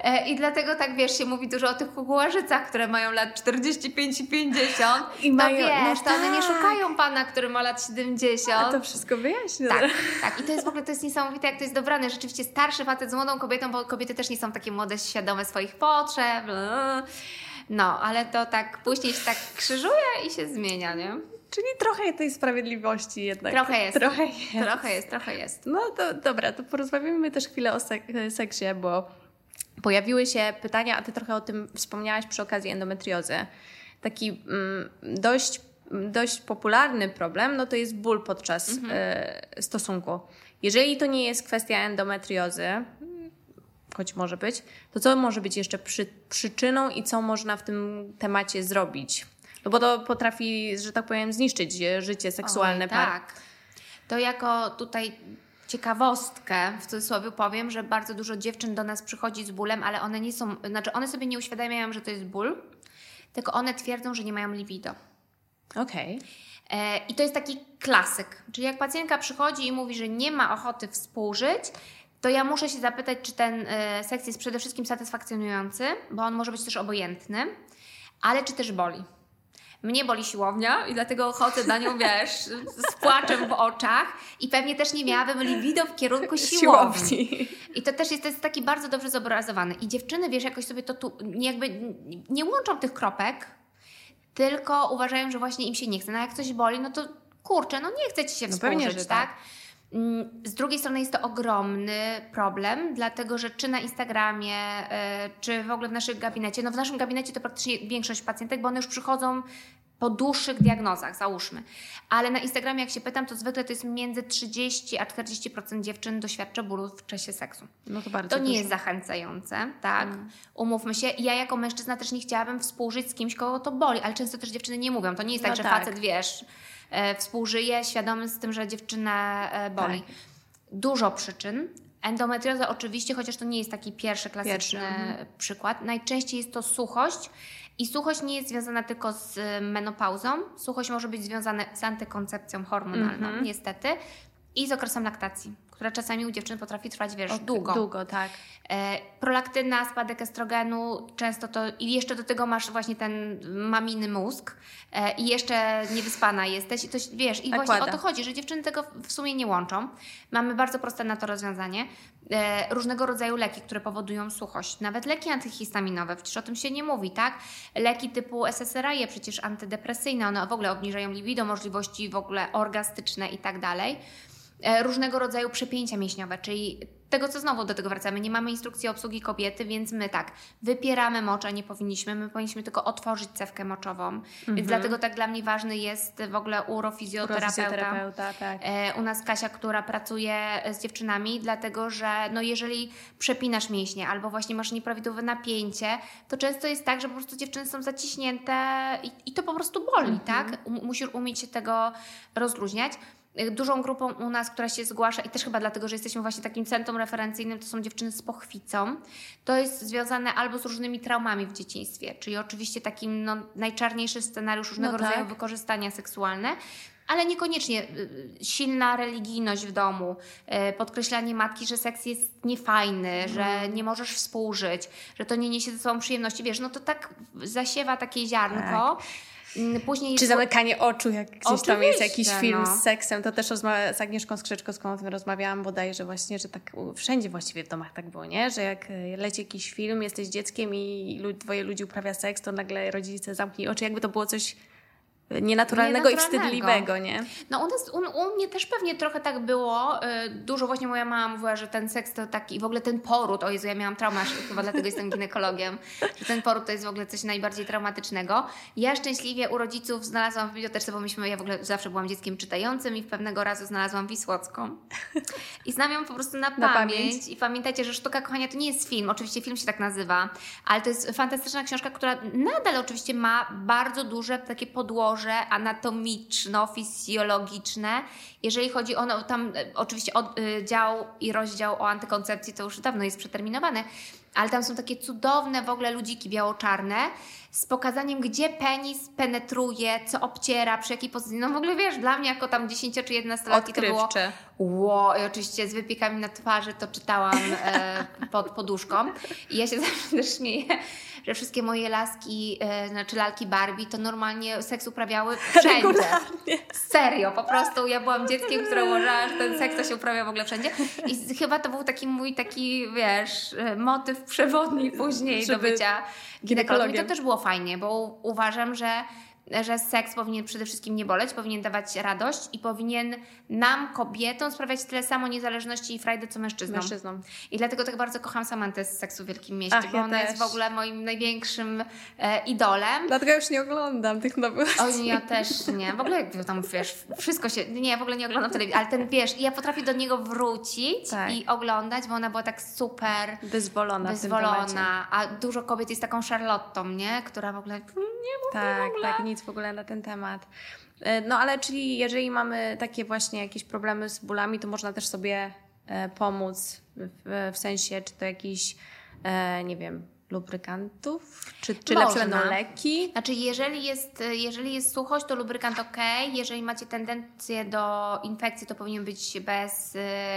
E, I dlatego tak wiesz, się mówi dużo o tych kukułażycach, które mają lat 45 i 50. I to mają, wiesz, no to one nie tak. szukają pana, który ma lat 70. A to wszystko wyjaśnia. Tak, tak. I to jest w ogóle to jest niesamowite, jak to jest dobrane. Rzeczywiście starszy facet z młodą kobietą, bo kobiety też nie są takie młode, świadome swoich potrzeb. No, ale to tak później się tak krzyżuje i się zmienia, nie? Czyli trochę tej sprawiedliwości jednak. Trochę jest. Trochę jest. Trochę jest, trochę jest. No to dobra, to porozmawiamy też chwilę o sek- seksie, bo pojawiły się pytania, a ty trochę o tym wspomniałaś przy okazji endometriozy. Taki mm, dość, dość popularny problem, no to jest ból podczas mhm. y, stosunku. Jeżeli to nie jest kwestia endometriozy, choć może być, to co może być jeszcze przy, przyczyną i co można w tym temacie zrobić? No bo to potrafi, że tak powiem, zniszczyć życie seksualne Oj, par. Tak. To jako tutaj ciekawostkę, w cudzysłowie powiem, że bardzo dużo dziewczyn do nas przychodzi z bólem, ale one nie są, znaczy one sobie nie uświadamiają, że to jest ból, tylko one twierdzą, że nie mają libido. Okej. Okay. E, I to jest taki klasyk. Czyli jak pacjentka przychodzi i mówi, że nie ma ochoty współżyć, to ja muszę się zapytać, czy ten e, seks jest przede wszystkim satysfakcjonujący, bo on może być też obojętny, ale czy też boli mnie boli siłownia i dlatego chodzę na nią, wiesz, z płaczem w oczach i pewnie też nie miałabym libido w kierunku siłowni. I to też jest, to jest taki bardzo dobrze zobrazowane. I dziewczyny, wiesz, jakoś sobie to tu jakby nie łączą tych kropek, tylko uważają, że właśnie im się nie chce. No jak coś boli, no to kurczę, no nie chce Ci się no tak? tak? Mm, z drugiej strony jest to ogromny problem, dlatego że czy na Instagramie, e, czy w ogóle w naszym gabinecie, no w naszym gabinecie to praktycznie większość pacjentek, bo one już przychodzą po dłuższych diagnozach, załóżmy. Ale na Instagramie, jak się pytam, to zwykle to jest między 30 a 40% dziewczyn doświadcza bólu w czasie seksu. No to bardzo To nie dużo. jest zachęcające, tak? Mm. Umówmy się. Ja jako mężczyzna też nie chciałabym współżyć z kimś, kogo to boli, ale często też dziewczyny nie mówią. To nie jest tak, no tak, że facet, wiesz, współżyje, świadomy z tym, że dziewczynę e, boli. Tak. Dużo przyczyn. Endometrioza oczywiście, chociaż to nie jest taki pierwszy klasyczny pierwszy. Mhm. przykład. Najczęściej jest to suchość i suchość nie jest związana tylko z menopauzą. Suchość może być związana z antykoncepcją hormonalną, mm -hmm. niestety, i z okresem laktacji, która czasami u dziewczyn potrafi trwać, wiesz, długo. Długo, tak. E, prolaktyna, spadek estrogenu, często to i jeszcze do tego masz właśnie ten maminy mózg e, i jeszcze niewyspana jesteś i to, wiesz, i Nakłada. właśnie o to chodzi, że dziewczyny tego w sumie nie łączą. Mamy bardzo proste na to rozwiązanie. E, różnego rodzaju leki, które powodują suchość. Nawet leki antyhistaminowe, przecież o tym się nie mówi, tak? Leki typu SSRI, przecież antydepresyjne, one w ogóle obniżają libido, możliwości w ogóle orgastyczne i tak dalej. E, różnego rodzaju przepięcia mięśniowe, czyli tego, co znowu do tego wracamy. Nie mamy instrukcji obsługi kobiety, więc my tak, wypieramy mocze, nie powinniśmy. My powinniśmy tylko otworzyć cewkę moczową. Mhm. Więc dlatego tak dla mnie ważny jest w ogóle urofizjoterapeuta. urofizjoterapeuta tak. E, u nas Kasia, która pracuje z dziewczynami, dlatego że no jeżeli przepinasz mięśnie albo właśnie masz nieprawidłowe napięcie, to często jest tak, że po prostu dziewczyny są zaciśnięte i, i to po prostu boli, mhm. tak? Musisz umieć się tego rozluźniać. Y, dużą grupą u nas, która się zgłasza i też chyba dlatego, że jesteśmy właśnie takim centrum referencyjnym, to są dziewczyny z pochwicą. To jest związane albo z różnymi traumami w dzieciństwie, czyli oczywiście takim no, najczarniejszy scenariusz różnego no tak. rodzaju wykorzystania seksualne, ale niekoniecznie y, silna religijność w domu, y, podkreślanie matki, że seks jest niefajny, że mhm. nie możesz współżyć, że to nie niesie ze sobą przyjemności, wiesz, no to tak zasiewa takie ziarnko. Tak Mm, później Czy zamykanie oczu, jak gdzieś Oczywiście, tam jest jakiś film no. z seksem, to też rozmawia, z Agnieszką Skrzeczkowską o tym rozmawiałam bodajże właśnie, że tak wszędzie właściwie w domach tak było, nie? Że jak e, leci jakiś film, jesteś dzieckiem i dwoje ludzi uprawia seks, to nagle rodzice zamknij oczy, jakby to było coś nienaturalnego, i wstydliwego, nie? No u, nas, u, u, mnie też pewnie trochę tak było. Y, dużo właśnie moja mama mówiła, że ten seks to taki, w ogóle ten poród, o Jezu, ja miałam traumę, chyba dlatego jestem ginekologiem, że ten poród to jest w ogóle coś najbardziej traumatycznego. Ja szczęśliwie u rodziców znalazłam w bibliotece, bo myśmy, ja w ogóle zawsze byłam dzieckiem czytającym i pewnego razu znalazłam Wisłocką. I znam ją po prostu na, na pamięć. pamięć. I pamiętajcie, że Sztuka Kochania to nie jest film, oczywiście film się tak nazywa, ale to jest fantastyczna książka, która nadal oczywiście ma bardzo duże takie podłoże podłoże anatomiczno-fizjologiczne. Jeżeli chodzi o, no, tam e, oczywiście od, y, dział i rozdział o antykoncepcji, to już dawno jest przeterminowany, ale tam są takie cudowne w ogóle ludziki biało-czarne z pokazaniem, gdzie penis penetruje, co obciera, przy jakiej pozycji. No w ogóle wiesz, dla mnie jako tam 10 czy 11 latki to było Ło, i oczywiście z wypiekami na twarzy to czytałam e, pod poduszką. I ja się zawsze też śmieję, że wszystkie moje laski, e, znaczy lalki Barbie, to normalnie seks uprawiały wszędzie. Regularnie. Serio, po prostu ja byłam dzieckiem, które uważała, że ten seks to się uprawia w ogóle wszędzie. I chyba to był taki mój taki, wiesz, e, motyw przewodni później Żeby do bycia ginekologiem. I to też było fajnie, bo uważam, że że seks powinien przede wszystkim nie boleć, powinien dawać radość i powinien nam, kobietom, sprawiać tyle samo niezależności i frajdy, co mężczyznom. mężczyznom. I dlatego tak bardzo kocham Samantę z Seksu w Wielkim Mieście, Ach, bo ja ona też. jest w ogóle moim największym e, idolem. Dlatego już nie oglądam tych nowych O ja też nie. W ogóle tam, wiesz, wszystko się... Nie, w ogóle nie oglądam telewizji, ale ten, wiesz, ja potrafię do niego wrócić tak. i oglądać, bo ona była tak super... Wyzwolona Wyzwolona. A dużo kobiet jest taką Charlottą, nie? Która w ogóle nie mówi tak, w ogóle. Tak, nic w ogóle na ten temat. E, no ale czyli jeżeli mamy takie właśnie jakieś problemy z bólami, to można też sobie e, pomóc w, w sensie, czy to jakiś, e, nie wiem, lubrykantów? Czy, czy lepsze będą leki? Znaczy, jeżeli jest, jeżeli jest suchość, to lubrykant ok. Jeżeli macie tendencję do infekcji, to powinien być bez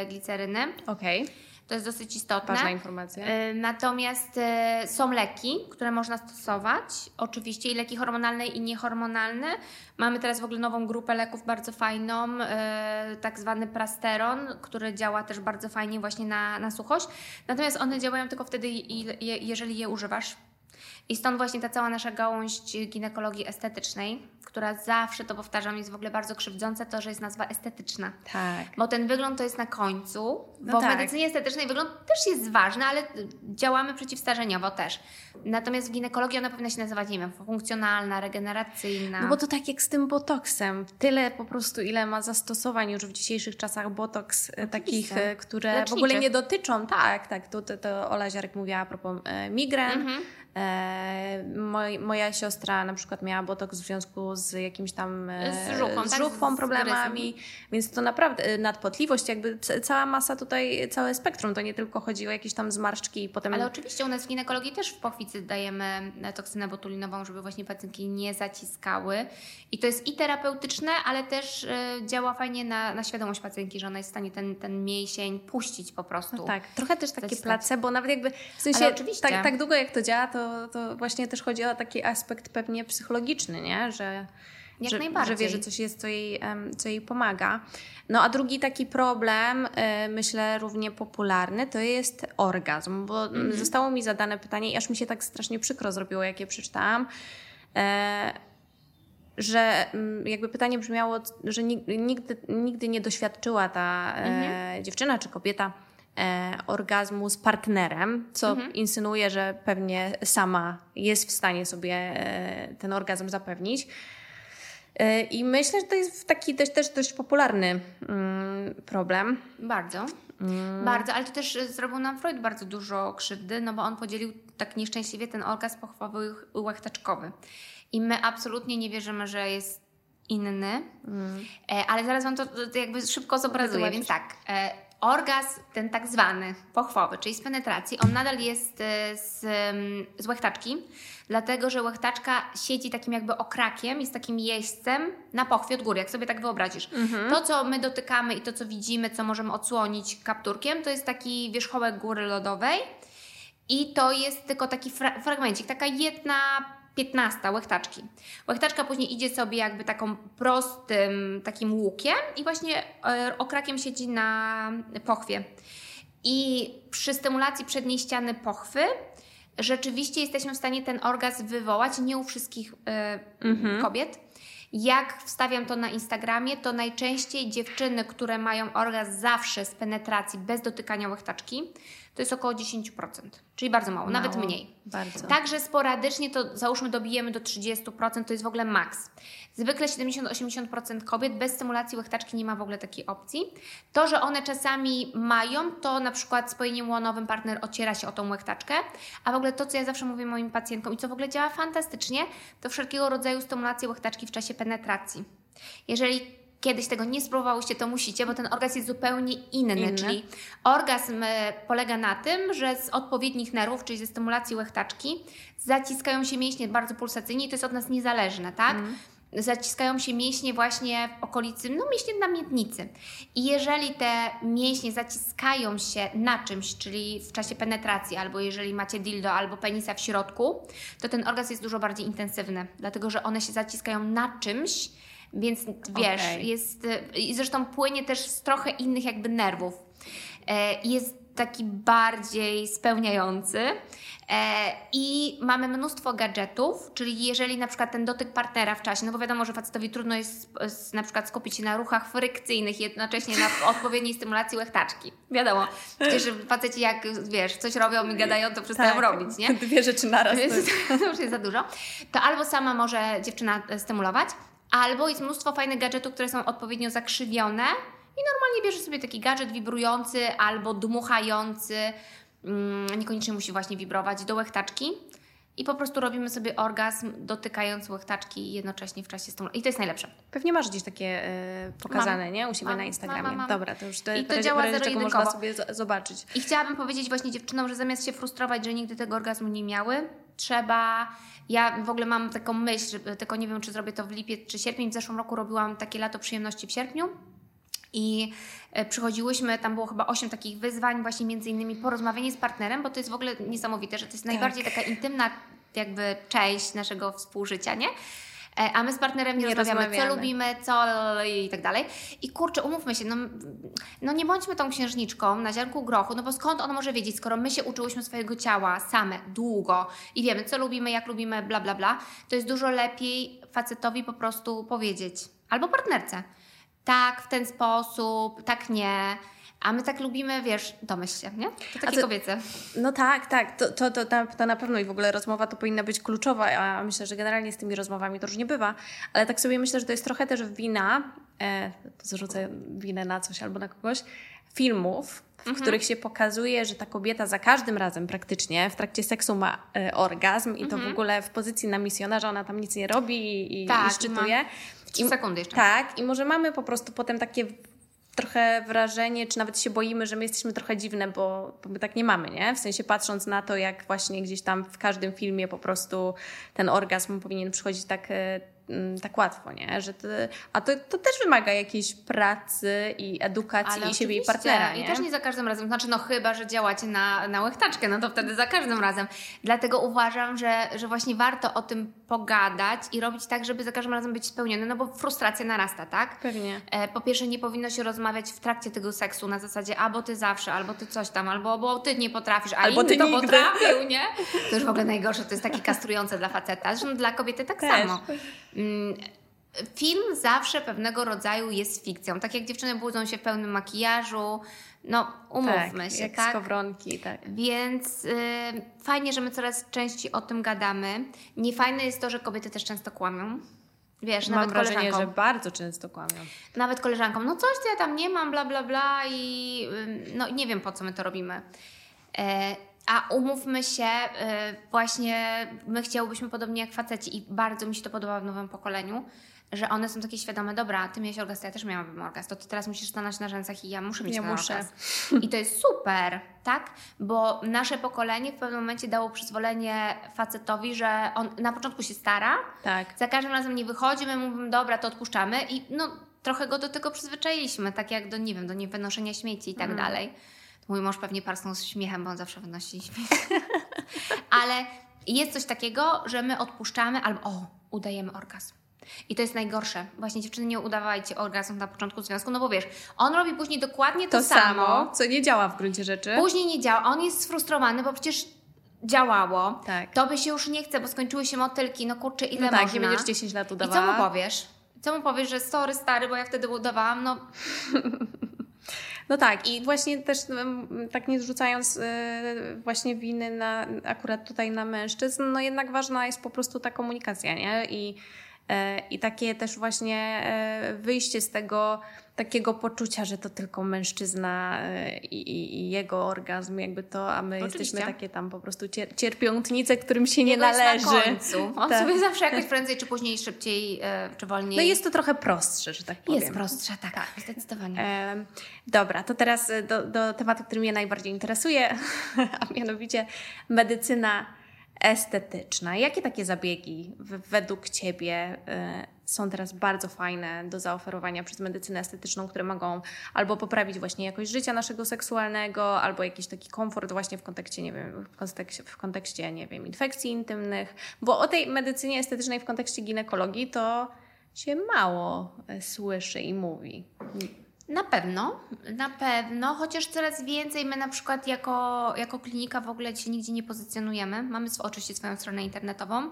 gliceryny. Okej. Okay. To jest dosyć istotne. Ważna informacja. Y, natomiast y, są leki, które można stosować. Oczywiście i leki hormonalne i niehormonalne. Mamy teraz w ogóle nową grupę leków bardzo fajną, y, tak zwany prasteron, który działa też bardzo fajnie właśnie na, na suchość. Natomiast one działają tylko wtedy, jeżeli je używasz. I stąd właśnie ta cała nasza gałąź ginekologii estetycznej, która zawsze, to powtarzam, jest w ogóle bardzo krzywdząca, to, że jest nazwa estetyczna. Tak. Bo ten wygląd to jest na końcu, no bo tak. w medycynie estetycznej wygląd też jest ważny, ale działamy przeciwstarzeniowo też. Natomiast w ginekologii ona powinna się nazywać, nie wiem, funkcjonalna, regeneracyjna. No bo to tak jak z tym botoksem. Tyle po prostu, ile ma zastosowań już w dzisiejszych czasach botoks e, takich, e, które Leczniczy. w ogóle nie dotyczą. Tak, tak. To, to, to Ola Ziarek mówiła a propos e, migren. Mhm. E, moj, moja siostra na przykład miała botok w związku z jakimś tam e, z żuchwą, z żuchwą tak? problemami, z więc to naprawdę e, nadpotliwość, jakby cała masa tutaj, całe spektrum, to nie tylko chodzi o jakieś tam zmarszczki i potem... Ale oczywiście u nas w ginekologii też w pochwicy dajemy toksynę botulinową, żeby właśnie pacjentki nie zaciskały i to jest i terapeutyczne, ale też działa fajnie na, na świadomość pacjentki, że ona jest w stanie ten, ten mięsień puścić po prostu. No tak, trochę też takie placebo, nawet jakby w sensie tak, tak długo jak to działa, to to, to właśnie też chodzi o taki aspekt pewnie psychologiczny, nie? Że, Jak że, najbardziej. że wie, że coś jest, co jej, co jej pomaga. No a drugi taki problem, e, myślę równie popularny, to jest orgazm, bo mm -hmm. zostało mi zadane pytanie i aż mi się tak strasznie przykro zrobiło, jak je przeczytałam, e, że mm, jakby pytanie brzmiało, że nigdy, nigdy nie doświadczyła ta mm -hmm. dziewczyna czy kobieta e, orgazmu z partnerem, co mhm. insynuuje, że pewnie sama jest w stanie sobie e, ten orgazm zapewnić. E, I myślę, że to jest taki też, też dość popularny mm, problem. Bardzo. Mm. Bardzo, ale to też zrobił nam Freud bardzo dużo krzywdy, no bo on podzielił tak nieszczęśliwie ten orgazm pochwowy łechtaczkowy. I my absolutnie nie wierzymy, że jest inny, mm. ale zaraz Wam to, to jakby szybko zobrazuję, więc tak. Orgazm, ten tak zwany pochwowy, czyli z penetracji, on nadal jest e, z, z łechtaczki, dlatego że łechtaczka siedzi takim jakby okrakiem, jest takim jeźdźcem na pochwie od góry, jak sobie tak wyobrazisz. Mhm. To, co my dotykamy i to, co widzimy, co możemy odsłonić kapturkiem, to jest taki wierzchołek góry lodowej i to jest tylko taki fra fragmencik, taka jedna 15 łechtaczki. Łechtaczka później idzie sobie jakby taką prostym takim łukiem i właśnie e, okrakiem siedzi na pochwie. I przy stymulacji przedniej ściany pochwy rzeczywiście jesteśmy w stanie ten orgazm wywołać, nie u wszystkich e, mhm. kobiet. Jak wstawiam to na Instagramie, to najczęściej dziewczyny, które mają orgazm zawsze z penetracji, bez dotykania łechtaczki, to jest około 10%, czyli bardzo mało, mało, nawet mniej. Bardzo. Także sporadycznie to załóżmy dobijemy do 30%, to jest w ogóle maks. Zwykle 70-80% kobiet bez stymulacji łechtaczki nie ma w ogóle takiej opcji. To, że one czasami mają, to na przykład spojeniem łonowym partner ociera się o tą łechtaczkę, a w ogóle to, co ja zawsze mówię moim pacjentkom i co w ogóle działa fantastycznie, to wszelkiego rodzaju stymulację łechtaczki w czasie penetracji. Jeżeli kiedyś tego nie spróbowałyście, to musicie, bo ten orgazm jest zupełnie inny. inny. Czyli orgazm e, polega na tym, że z odpowiednich nerwów, czyli ze stymulacji łechtaczki, zaciskają się mięśnie bardzo pulsacyjnie i to jest od nas niezależne, tak? Mm. Zaciskają się mięśnie właśnie w okolicy, no mięśnie na miednicy. I jeżeli te mięśnie zaciskają się na czymś, czyli w czasie penetracji, albo jeżeli macie dildo, albo penisa w środku, to ten orgazm jest dużo bardziej intensywny, dlatego że one się zaciskają na czymś, więc wiesz, okay. jest i zresztą płynie też z trochę innych jakby nerwów. E, jest taki bardziej spełniający. E, I mamy mnóstwo gadżetów, czyli jeżeli na przykład ten dotyk partnera w czasie, no bo wiadomo, że facetowi trudno jest na przykład skupić się na ruchach frykcyjnych, jednocześnie na odpowiedniej stymulacji łechtaczki. Wiadomo, przecież faceci jak, wiesz, coś robią i gadają, to przestają tak, robić, nie? Dwie rzeczy naraz. to już jest za dużo. To albo sama może dziewczyna stymulować, Albo jest mnóstwo fajnych gadżetów, które są odpowiednio zakrzywione i normalnie bierzesz sobie taki gadżet wibrujący albo dmuchający, mm, niekoniecznie musi właśnie wibrować, do łechtaczki i po prostu robimy sobie orgazm dotykając łechtaczki jednocześnie w czasie stymulacji. I to jest najlepsze. Pewnie masz gdzieś takie y, pokazane, mam, nie? U siebie mam, na Instagramie. Mam, mam. Dobra, to już to, I to działa zero można sobie zobaczyć. I chciałabym powiedzieć właśnie dziewczynom, że zamiast się frustrować, że nigdy tego orgazmu nie miały, trzeba ja w ogóle mam taką myśl, tylko nie wiem, czy zrobię to w lipiec czy sierpień. W zeszłym roku robiłam takie lato przyjemności w sierpniu. I e, przychodziłyśmy, tam było chyba osiem takich wyzwań, właśnie między innymi porozmawianie z partnerem, bo to jest w ogóle niesamowite, że to jest tak. najbardziej taka intymna jakby część naszego współżycia, nie? E, a my z partnerem nie, nie rozmawiamy, rozmawiamy, co lubimy, co i tak dalej. I kurczę, umówmy się, no, no nie bądźmy tą księżniczką na ziarnku grochu, no bo skąd on może wiedzieć, skoro my się uczyłyśmy swojego ciała same, długo i wiemy, co lubimy, jak lubimy, bla, bla, bla, to jest dużo lepiej facetowi po prostu powiedzieć, albo partnerce, tak, w ten sposób, tak nie, a my tak lubimy, wiesz, domyśl się, nie? To takie to, kobiece. No tak, tak. To, to, to, to na pewno i w ogóle rozmowa to powinna być kluczowa, a myślę, że generalnie z tymi rozmowami to różnie bywa. Ale tak sobie myślę, że to jest trochę też wina, e, zrzucę winę na coś albo na kogoś, filmów, w mhm. których się pokazuje, że ta kobieta za każdym razem praktycznie w trakcie seksu ma e, orgazm i to mhm. w ogóle w pozycji na misjonarza ona tam nic nie robi i, tak, i szczytuje. I ma... sekundy jeszcze. Tak, i może mamy po prostu potem takie trochę wrażenie, czy nawet się boimy, że my jesteśmy trochę dziwne, bo, bo my tak nie mamy, nie? W sensie patrząc na to, jak właśnie gdzieś tam w każdym filmie po prostu ten orgazm powinien przychodzić tak e, tak łatwo, nie? Że to, a to, to też wymaga jakiejś pracy i edukacji Ale i siebie i partnera. Nie? I też nie za każdym razem. Znaczy, no chyba, że działacie na, na łechtaczkę, no to wtedy za każdym razem. Dlatego uważam, że, że właśnie warto o tym pogadać i robić tak, żeby za każdym razem być spełniony, no bo frustracja narasta, tak? Pewnie. E, po pierwsze, nie powinno się rozmawiać w trakcie tego seksu na zasadzie albo ty zawsze, albo ty coś tam, albo bo ty nie potrafisz, a albo inny ty to nigdy. potrafił, nie? To już w ogóle najgorsze, to jest takie kastrujące dla faceta. Zresztą dla kobiety tak też. samo. Mm, film zawsze pewnego rodzaju jest fikcją. Tak jak dziewczyny budzą się w pełnym makijażu, no umówmy tak, się, jak tak? skowronki, tak. Więc y, fajnie, że my coraz częściej o tym gadamy. Niefajne jest to, że kobiety też często kłamią. Wiesz, Mam nawet wrażenie, koleżankom. że bardzo często kłamią. Nawet koleżankom, no coś to ja tam nie mam, bla, bla, bla i no nie wiem po co my to robimy. E, a umówmy się, y, właśnie my chciałybyśmy podobnie jak faceci i bardzo mi się to podoba w nowym pokoleniu, że one są takie świadome, dobra, ty miałeś orgazm, ja też miałabym orgazm, to ty teraz musisz stanąć na rzęsach i ja muszę mieć Ja ten muszę. orgazm. I to jest super, tak? Bo nasze pokolenie w pewnym momencie dało przyzwolenie facetowi, że on na początku się stara, Tak. za każdym razem nie wychodzi, my mówimy, dobra, to odpuszczamy i no trochę go do tego przyzwyczailiśmy, tak jak do, nie wiem, do niewynoszenia śmieci i tak Mhm. dalej. Mój mąż pewnie parsnął z śmiechem, bo on zawsze wynosi śmiech. Ale jest coś takiego, że my odpuszczamy albo o, udajemy orgazm. I to jest najgorsze. Właśnie dziewczyny nie udawajcie orgazm na początku związku, no bo wiesz, on robi później dokładnie to, To samo, co nie działa w gruncie rzeczy. Później nie działa. On jest sfrustrowany, bo przecież działało. Tak. To by się już nie chce, bo skończyły się motylki. No kurczę, ile no tak, można? nie będziesz 10 lat I co udawała. mu powiesz? Co mu powiesz, że sorry stary, bo ja wtedy udawałam, no No tak, i właśnie też tak nie zrzucając y, właśnie winy na, akurat tutaj na mężczyzn, no jednak ważna jest po prostu ta komunikacja, nie? I, i takie też właśnie e, wyjście z tego takiego poczucia, że to tylko mężczyzna e, i, i, jego orgazm, jakby to, a my Oczywiście. jesteśmy takie tam po prostu cier- cierpiątnice, którym się nie Jego jest należy. Na końcu. On Tak. sobie zawsze jakoś prędzej czy później, szybciej e, czy wolniej. No jest to trochę prostsze, że tak powiem. jest prostsze, tak, zdecydowanie. Em, Dobra, to teraz e, do, do tematu, który mnie najbardziej interesuje, a mianowicie medycyna estetyczna. Jakie takie zabiegi według Ciebie e, są teraz bardzo fajne do zaoferowania przez medycynę estetyczną, które mogą albo poprawić właśnie jakość życia naszego seksualnego, albo jakiś taki komfort właśnie w kontekście, nie wiem, w kontekście, w kontekście nie wiem, infekcji intymnych, bo o tej medycynie estetycznej w kontekście ginekologii to się mało e, słyszy i mówi. Na pewno, na pewno, chociaż coraz więcej my na przykład jako, jako klinika w ogóle się nigdzie nie pozycjonujemy. Mamy oczywiście swoją stronę internetową,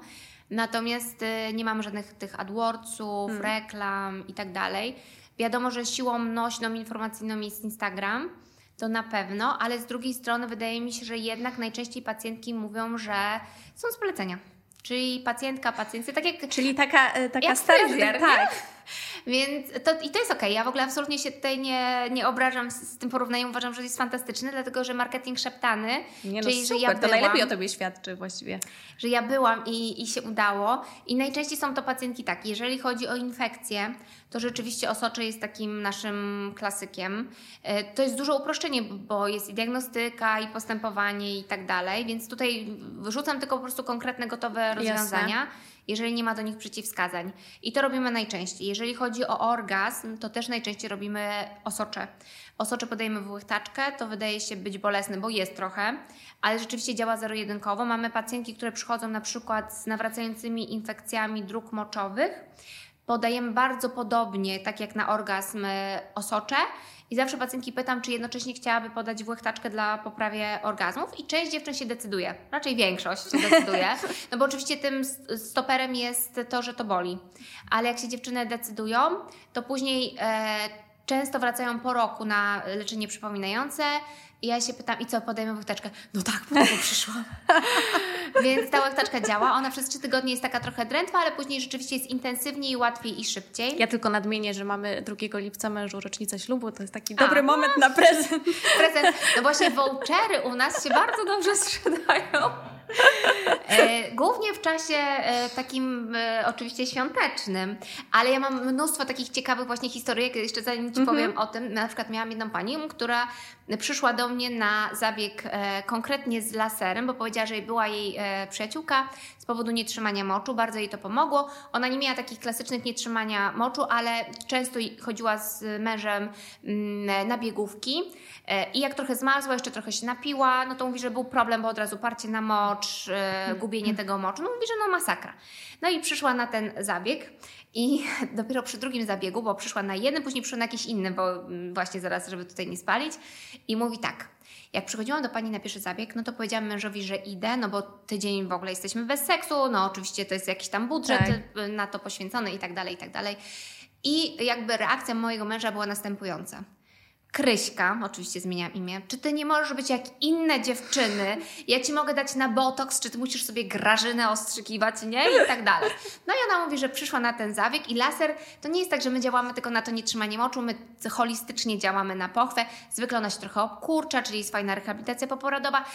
natomiast y, nie mamy żadnych tych AdWordsów, Hmm. reklam i tak dalej. Wiadomo, że siłą nośną informacyjną jest Instagram, to na pewno, ale z drugiej strony wydaje mi się, że jednak najczęściej pacjentki mówią, że są z polecenia. Czyli pacjentka, pacjenty, tak jak Czyli taka, e, taka Jak tak. Więc to, i to jest okej. Ja w ogóle absolutnie się tutaj nie, nie obrażam z, z tym porównaniem. Uważam, że jest fantastyczny, dlatego że marketing szeptany, Nie no, czyli super, że ja to byłam, najlepiej o tobie świadczy właściwie. że ja byłam i, i się udało. I najczęściej są to pacjentki tak, jeżeli chodzi o infekcje, to rzeczywiście osocze jest takim naszym klasykiem. E, To jest duże uproszczenie, bo jest i diagnostyka, i postępowanie i tak dalej, więc tutaj wyrzucam tylko po prostu konkretne, gotowe rozwiązania jeżeli nie ma do nich przeciwwskazań. I to robimy najczęściej. Jeżeli chodzi o orgazm, to też najczęściej robimy osocze. Osocze podajemy w łychtaczkę, to wydaje się być bolesne, bo jest trochę, ale rzeczywiście działa zero-jedynkowo. Mamy pacjentki, które przychodzą na przykład z nawracającymi infekcjami dróg moczowych. Podajemy bardzo podobnie, tak jak na orgazm, y, osocze. I zawsze pacjentki pytam, czy jednocześnie chciałaby podać w łychtaczkę dla poprawie orgazmów. I część dziewczyn się decyduje, raczej większość się decyduje. No bo oczywiście tym stoperem jest to, że to boli. Ale jak się dziewczyny decydują, to później e, często wracają po roku na leczenie przypominające. I ja się pytam, i co, podajemy łychtaczkę? No tak, to przyszłam. Więc ta łechtaczka działa. Ona przez trzy tygodnie jest taka trochę drętwa, ale później rzeczywiście jest intensywniej, łatwiej i szybciej. Ja tylko nadmienię, że mamy 2 lipca mężu rocznicę ślubu, to jest taki A, dobry moment na prezent. Prezent. No właśnie vouchery u nas się bardzo dobrze sprzedają. E, głównie w czasie e, takim e, oczywiście świątecznym, ale ja mam mnóstwo takich ciekawych właśnie historii, jeszcze zanim Ci powiem o tym, na przykład miałam jedną panią, która przyszła do mnie na zabieg konkretnie z laserem, bo powiedziała, że była jej przyjaciółka powodu nietrzymania moczu, bardzo jej to pomogło. Ona nie miała takich klasycznych nietrzymania moczu, ale często chodziła z mężem mm, na biegówki e, i jak trochę zmarzła, jeszcze trochę się napiła, no to mówi, że był problem, bo od razu parcie na mocz, e, gubienie tego moczu. No mówi, że no masakra. No i przyszła na ten zabieg i dopiero przy drugim zabiegu, bo przyszła na jeden, później przyszła na jakiś inny, bo mm, właśnie zaraz, żeby tutaj nie spalić. I mówi tak, jak przychodziłam do pani na pierwszy zabieg, no to powiedziałam mężowi, że idę, no bo tydzień w ogóle jesteśmy bez seksu, no oczywiście to jest jakiś tam budżet tak. na to poświęcony i tak dalej, i tak dalej. I jakby reakcja mojego męża była następująca. Kryśka, oczywiście zmieniam imię, czy ty nie możesz być jak inne dziewczyny? Ja ci mogę dać na botoks, czy ty musisz sobie grażynę ostrzykiwać, nie? I tak dalej. No i ona mówi, że przyszła na ten zabieg i laser to nie jest tak, że my działamy tylko na to nietrzymanie moczu, my holistycznie działamy na pochwę. Zwykle ona się trochę obkurcza, czyli jest fajna rehabilitacja poporodowa.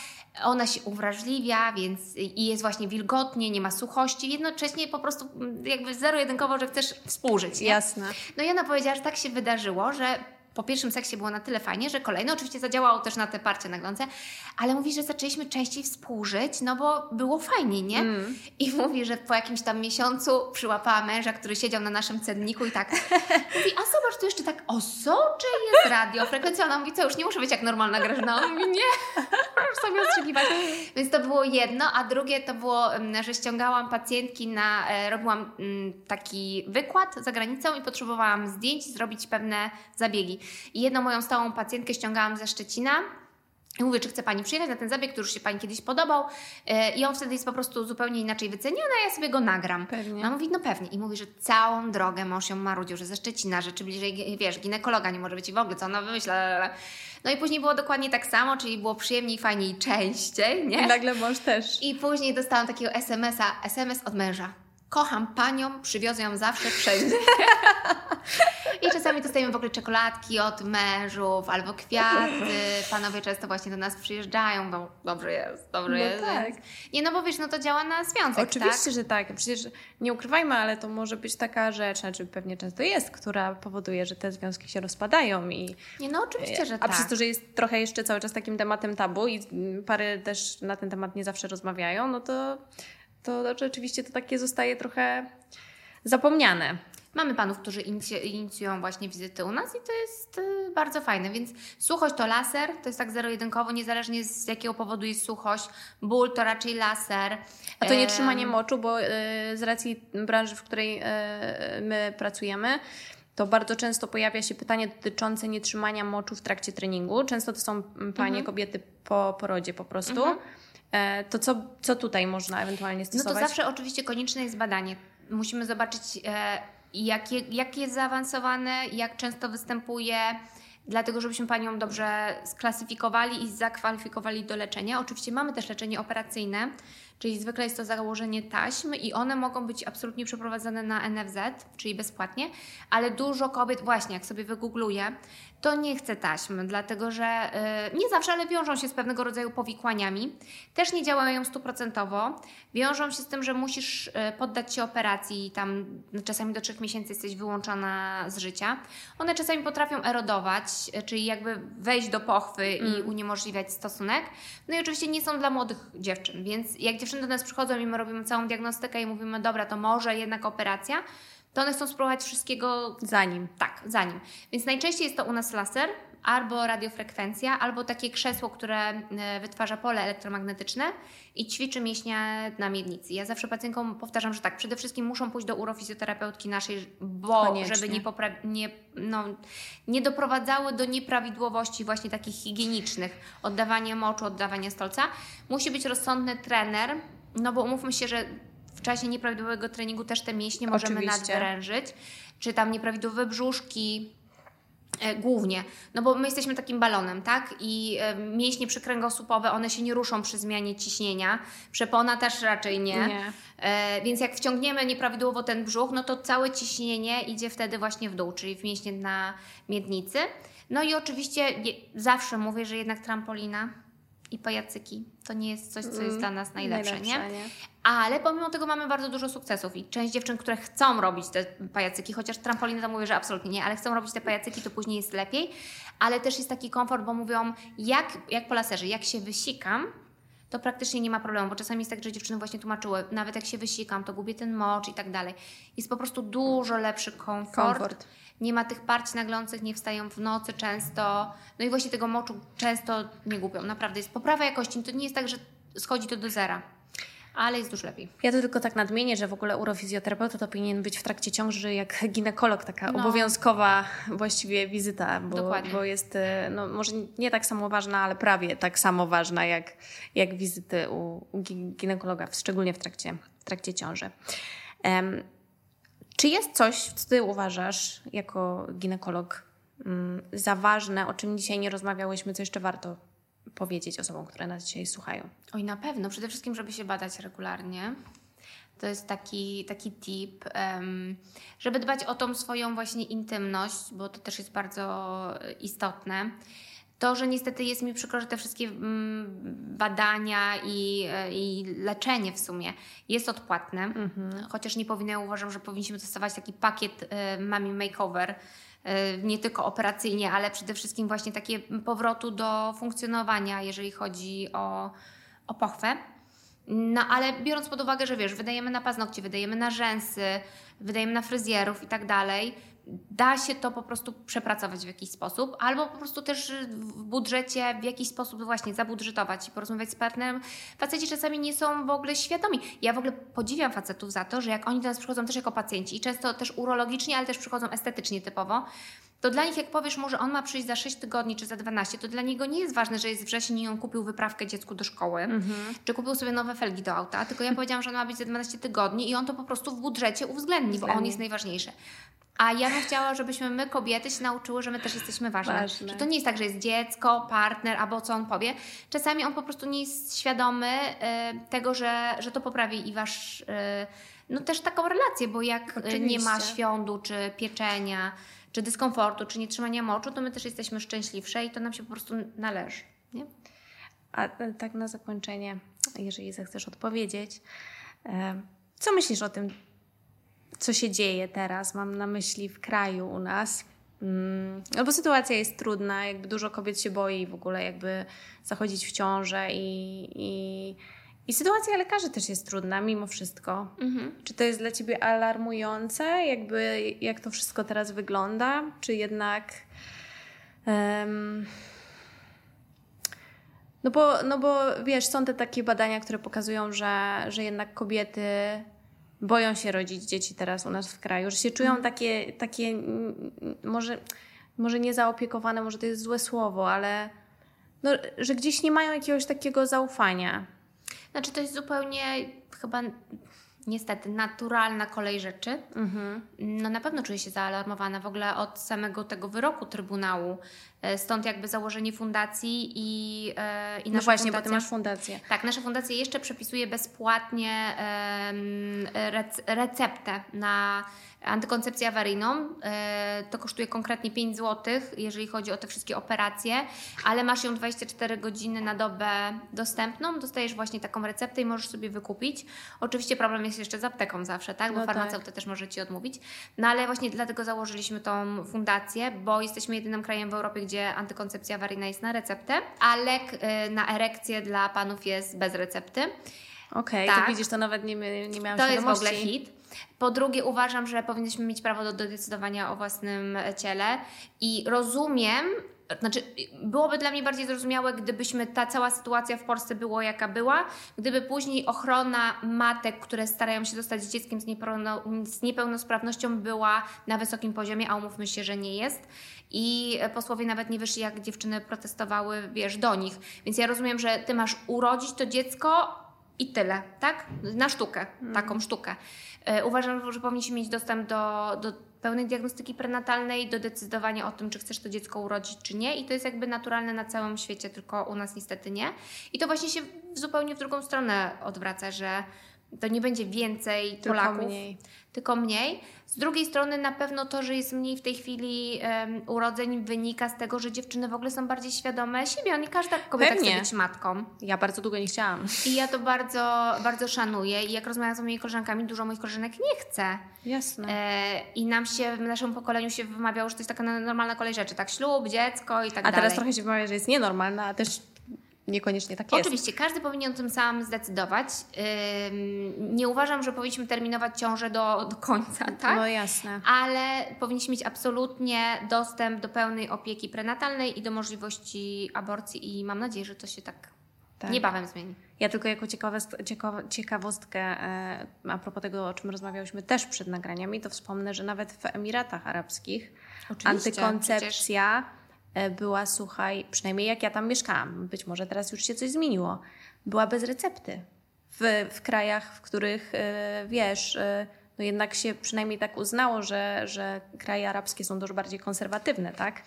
Ona się uwrażliwia, więc i jest właśnie wilgotnie, nie ma suchości. Jednocześnie po prostu mm, jakby zero-jedynkowo, że chcesz współżyć, nie? Jasne. No i ona powiedziała, że tak się wydarzyło, że po pierwszym seksie było na tyle fajnie, że kolejne oczywiście zadziałało też na te parcie naglące, ale mówi, że zaczęliśmy częściej współżyć, no bo było fajnie, nie? Mm. I mówi, że po jakimś tam miesiącu przyłapała męża, który siedział na naszym cenniku i tak mówi, a zobacz, tu jeszcze tak osocze jest radiofrekwencja. Ona mówi, co, już nie muszę być jak normalna Grażyna. On mówi, nie, możesz sobie ostrzykiwać. Więc to było jedno, a drugie to było, mm, że ściągałam pacjentki na, e, robiłam mm, taki wykład za granicą i potrzebowałam zdjęć, zrobić pewne zabiegi. I jedną moją stałą pacjentkę ściągałam ze Szczecina, i mówię, czy chce Pani przyjechać na ten zabieg, który już się Pani kiedyś podobał e, i on wtedy jest po prostu zupełnie inaczej wyceniony, a ja sobie go nagram. Pewnie. A mówi, no pewnie. I mówi, że całą drogę mąż ją marudził, że ze Szczecina, że czy bliżej, wiesz, ginekologa nie może być i w ogóle, co ona wymyśla. No i później było dokładnie tak samo, czyli było przyjemniej, fajniej, częściej, nie? I nagle mąż też. I później dostałam takiego SMS-a, SMS od męża. Kocham Panią, przywiozę ją zawsze wszędzie. I czasami dostajemy w ogóle czekoladki od mężów albo kwiaty. Panowie często właśnie do nas przyjeżdżają, bo dobrze jest, dobrze no jest. Tak. Nie, no bo wiesz, no to działa na związek, Oczywiście, tak? że tak. Przecież nie ukrywajmy, ale to może być taka rzecz, znaczy pewnie często jest, która powoduje, że te związki się rozpadają i... Nie, no oczywiście, że a tak. A przez to, że jest trochę jeszcze cały czas takim tematem tabu i pary też na ten temat nie zawsze rozmawiają, no to, to rzeczywiście to takie zostaje trochę zapomniane. Mamy panów, którzy inicjują właśnie wizyty u nas i to jest y, bardzo fajne, więc suchość to laser, to jest tak zero-jedynkowo, niezależnie z jakiego powodu jest suchość, ból to raczej laser. A to nie trzymanie moczu, bo y, z racji branży, w której y, my pracujemy, to bardzo często pojawia się pytanie dotyczące nietrzymania moczu w trakcie treningu. Często to są panie, mhm. kobiety po porodzie po prostu. Mhm. E, to co, co tutaj można ewentualnie stosować? No to zawsze oczywiście konieczne jest badanie. Musimy zobaczyć e, jakie, jak jest zaawansowane, jak często występuje, dlatego żebyśmy Panią dobrze sklasyfikowali i zakwalifikowali do leczenia. Oczywiście mamy też leczenie operacyjne, czyli zwykle jest to założenie taśmy i one mogą być absolutnie przeprowadzane na NFZ, czyli bezpłatnie, ale dużo kobiet, właśnie jak sobie wygoogluję, to nie chce taśmy, dlatego że yy, nie zawsze, ale wiążą się z pewnego rodzaju powikłaniami. Też nie działają stuprocentowo. Wiążą się z tym, że musisz yy, poddać się operacji, tam czasami do trzech miesięcy jesteś wyłączona z życia. One czasami potrafią erodować, yy, czyli jakby wejść do pochwy mm. i uniemożliwiać stosunek. No i oczywiście nie są dla młodych dziewczyn, więc jak dziewczyny do nas przychodzą i my robimy całą diagnostykę i mówimy, dobra, to może jednak operacja, to one chcą spróbować wszystkiego zanim. Tak, zanim. Więc najczęściej jest to u nas laser, albo radiofrekwencja, albo takie krzesło, które e, wytwarza pole elektromagnetyczne i ćwiczy mięśnie na miednicy. Ja zawsze pacjentkom powtarzam, że tak, przede wszystkim muszą pójść do urofizjoterapeutki naszej, bo Koniecznie. żeby nie, popra- nie, no, nie doprowadzały do nieprawidłowości właśnie takich higienicznych, oddawania moczu, oddawania stolca. Musi być rozsądny trener, no bo umówmy się, że w czasie nieprawidłowego treningu też te mięśnie możemy Oczywiście. nadwyrężyć, czy tam nieprawidłowe brzuszki, e, głównie, no bo my jesteśmy takim balonem, tak? I e, mięśnie przykręgosłupowe, one się nie ruszą przy zmianie ciśnienia, przepona też raczej nie. nie. E, więc jak wciągniemy nieprawidłowo ten brzuch, no to całe ciśnienie idzie wtedy właśnie w dół, czyli w mięśnie na miednicy. No i oczywiście zawsze mówię, że jednak trampolina i pajacyki to nie jest coś, co jest mm, dla nas najlepsze, nie? nie? Ale pomimo tego mamy bardzo dużo sukcesów i część dziewczyn, które chcą robić te pajacyki, chociaż trampoliny to mówię, że absolutnie nie, ale chcą robić te pajacyki, to później jest lepiej, ale też jest taki komfort, bo mówią, jak, jak po laserze, jak się wysikam, to praktycznie nie ma problemu, bo czasami jest tak, że dziewczyny właśnie tłumaczyły, nawet jak się wysikam, to gubię ten mocz i tak dalej. Jest po prostu dużo lepszy komfort. komfort. Nie ma tych parć naglących, nie wstają w nocy często. No i właśnie tego moczu często nie gubią. Naprawdę jest poprawa jakości. To nie jest tak, że schodzi to do zera. ale jest dużo lepiej. Ja to tylko tak nadmienię, że w ogóle urofizjoterapeuta to powinien być w trakcie ciąży jak ginekolog, taka no. obowiązkowa właściwie wizyta, bo, bo jest e, no, może nie tak samo ważna, ale prawie tak samo ważna jak, jak wizyty u, u ginekologa, szczególnie w trakcie, w trakcie ciąży. Um, czy jest coś, co ty uważasz jako ginekolog um, za ważne, o czym dzisiaj nie rozmawiałyśmy, co jeszcze warto powiedzieć osobom, które nas dzisiaj słuchają? Oj, na pewno. Przede wszystkim, żeby się badać regularnie. To jest taki, taki tip, żeby dbać o tą swoją właśnie intymność, bo to też jest bardzo istotne. To, że niestety jest mi przykro, że te wszystkie mm, badania i, i leczenie w sumie jest odpłatne, mhm. chociaż nie powinno, uważam, że powinniśmy dostawać taki pakiet y, mami makeover, Y, nie tylko operacyjnie, ale przede wszystkim właśnie takie powrotu do funkcjonowania, jeżeli chodzi o, o pochwę. No ale biorąc pod uwagę, że wiesz, wydajemy na paznokcie, wydajemy na rzęsy, wydajemy na fryzjerów i tak dalej, da się to po prostu przepracować w jakiś sposób, albo po prostu też w budżecie w jakiś sposób właśnie zabudżetować i porozmawiać z partnerem. Faceci czasami nie są w ogóle świadomi. Ja w ogóle podziwiam facetów za to, że jak oni do nas przychodzą też jako pacjenci i często też urologicznie, ale też przychodzą estetycznie typowo, to dla nich jak powiesz mu, że on ma przyjść za 6 tygodni czy za 12, to dla niego nie jest ważne, że jest wrzesień i on kupił wyprawkę dziecku do szkoły, mhm. czy kupił sobie nowe felgi do auta, tylko ja powiedziałam, że on ma być za 12 tygodni i on to po prostu w budżecie uwzględni, bo on jest najważniejszy. A ja bym chciała, żebyśmy my, kobiety, się nauczyły, że my też jesteśmy ważne. ważne. Że to nie jest tak, że jest dziecko, partner albo co on powie. Czasami on po prostu nie jest świadomy y, tego, że, że to poprawi i wasz. Y, no też taką relację, bo jak Oczywiście. nie ma świądu, czy pieczenia, czy dyskomfortu, czy nietrzymania moczu, to my też jesteśmy szczęśliwsze i to nam się po prostu należy. Nie? A e, tak na zakończenie, jeżeli zechcesz odpowiedzieć, co myślisz o tym, co się dzieje teraz, mam na myśli w kraju u nas. Mm, no bo sytuacja jest trudna, jakby dużo kobiet się boi w ogóle jakby zachodzić w ciążę i, i, i sytuacja lekarzy też jest trudna mimo wszystko. Mhm. Czy to jest dla Ciebie alarmujące, jakby jak to wszystko teraz wygląda, czy jednak... Um, no bo, no bo wiesz, są te takie badania, które pokazują, że, że jednak kobiety boją się rodzić dzieci teraz u nas w kraju, że się czują mhm. takie, takie może, może nie zaopiekowane, może to jest złe słowo, ale no, że gdzieś nie mają jakiegoś takiego zaufania. Znaczy to jest zupełnie chyba niestety naturalna kolej rzeczy. Mhm. No na pewno czuję się zaalarmowana w ogóle od samego tego wyroku Trybunału. E, stąd jakby założenie fundacji i, e, i nasza No właśnie, fundacja, bo ty masz fundację. Tak, nasza fundacja jeszcze przepisuje bezpłatnie receptę na antykoncepcję awaryjną. E, to kosztuje konkretnie 5 zł, jeżeli chodzi o te wszystkie operacje, ale masz ją 24 godziny na dobę dostępną. Dostajesz właśnie taką receptę i możesz sobie wykupić. Oczywiście problem jest jeszcze z apteką zawsze, tak? Bo no farmaceuta tak. też może Ci odmówić. No ale właśnie dlatego założyliśmy tą fundację, bo jesteśmy jedynym krajem w Europie, gdzie antykoncepcja awaryjna jest na receptę, a lek y, na erekcję dla panów jest bez recepty. Okej, okay, tak. to widzisz, to nawet nie, nie miałam To jest w ogóle hit. Po drugie, uważam, że powinniśmy mieć prawo do, do decydowania o własnym ciele i rozumiem, znaczy, byłoby dla mnie bardziej zrozumiałe, gdybyśmy ta cała sytuacja w Polsce była jaka była, gdyby później ochrona matek, które starają się dostać z dzieckiem z, z niepełnosprawnością, była na wysokim poziomie, a umówmy się, że nie jest. I posłowie nawet nie wyszli, jak dziewczyny protestowały, wiesz, do nich. Więc ja rozumiem, że ty masz urodzić to dziecko i tyle, tak? Na sztukę, taką sztukę. E, uważam, że powinniśmy mieć dostęp do, do pełnej diagnostyki prenatalnej, do decydowania o tym, czy chcesz to dziecko urodzić, czy nie. I to jest jakby naturalne na całym świecie, tylko u nas niestety nie. I to właśnie się zupełnie w drugą stronę odwraca, że to nie będzie więcej tylko Polaków, mniej. tylko mniej. Z drugiej strony na pewno to, że jest mniej w tej chwili um, urodzeń wynika z tego, że dziewczyny w ogóle są bardziej świadome siebie. Nie każda kobieta Pewnie. chce być matką. Ja bardzo długo nie chciałam. I ja to bardzo, bardzo szanuję. I jak rozmawiam z moimi koleżankami, dużo moich koleżanek nie chce. Jasne. E, I nam się, w naszym pokoleniu się wymawiało, że to jest taka normalna kolej rzeczy. Tak, ślub, dziecko i tak a dalej. A teraz trochę się wymawia, że jest nienormalna, a też niekoniecznie tak jest. Oczywiście, każdy powinien o tym sam zdecydować. Nie uważam, że powinniśmy terminować ciążę do, do końca, tak? No jasne. Ale powinniśmy mieć absolutnie dostęp do pełnej opieki prenatalnej i do możliwości aborcji i mam nadzieję, że to się tak tak. niebawem zmieni. Ja tylko jako ciekawostkę e, a propos tego, o czym rozmawiałyśmy też przed nagraniami, to wspomnę, że nawet w Emiratach Arabskich Oczywiście, antykoncepcja przecież... była, słuchaj, przynajmniej jak ja tam mieszkałam, być może teraz już się coś zmieniło, była bez recepty. W, w krajach, w których e, wiesz, e, no jednak się przynajmniej tak uznało, że, że kraje arabskie są dużo bardziej konserwatywne, tak?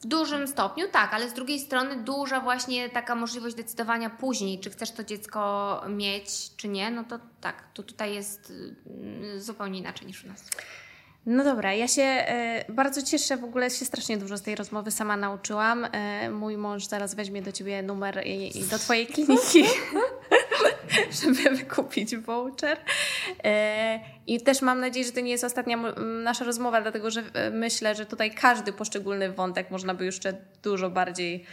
W dużym stopniu tak, ale z drugiej strony duża właśnie taka możliwość decydowania później, czy chcesz to dziecko mieć, czy nie, no to tak, to tutaj jest mm, zupełnie inaczej niż u nas. No dobra, ja się e, bardzo cieszę, w ogóle się strasznie dużo z tej rozmowy sama nauczyłam. E, mój mąż zaraz weźmie do ciebie numer i, i do twojej kliniki, żeby wykupić voucher. E, I też mam nadzieję, że to nie jest ostatnia nasza rozmowa, dlatego że myślę, że tutaj każdy poszczególny wątek można by jeszcze dużo bardziej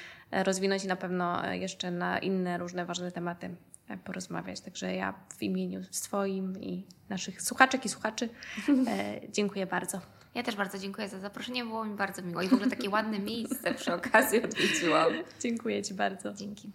rozwinąć i na pewno jeszcze na inne różne ważne tematy porozmawiać. Także ja w imieniu swoim i naszych słuchaczek i słuchaczy e, dziękuję bardzo. Ja też bardzo dziękuję za zaproszenie, było mi bardzo miło i w ogóle takie ładne miejsce przy okazji odwiedziłam. Dziękuję Ci bardzo. Dzięki.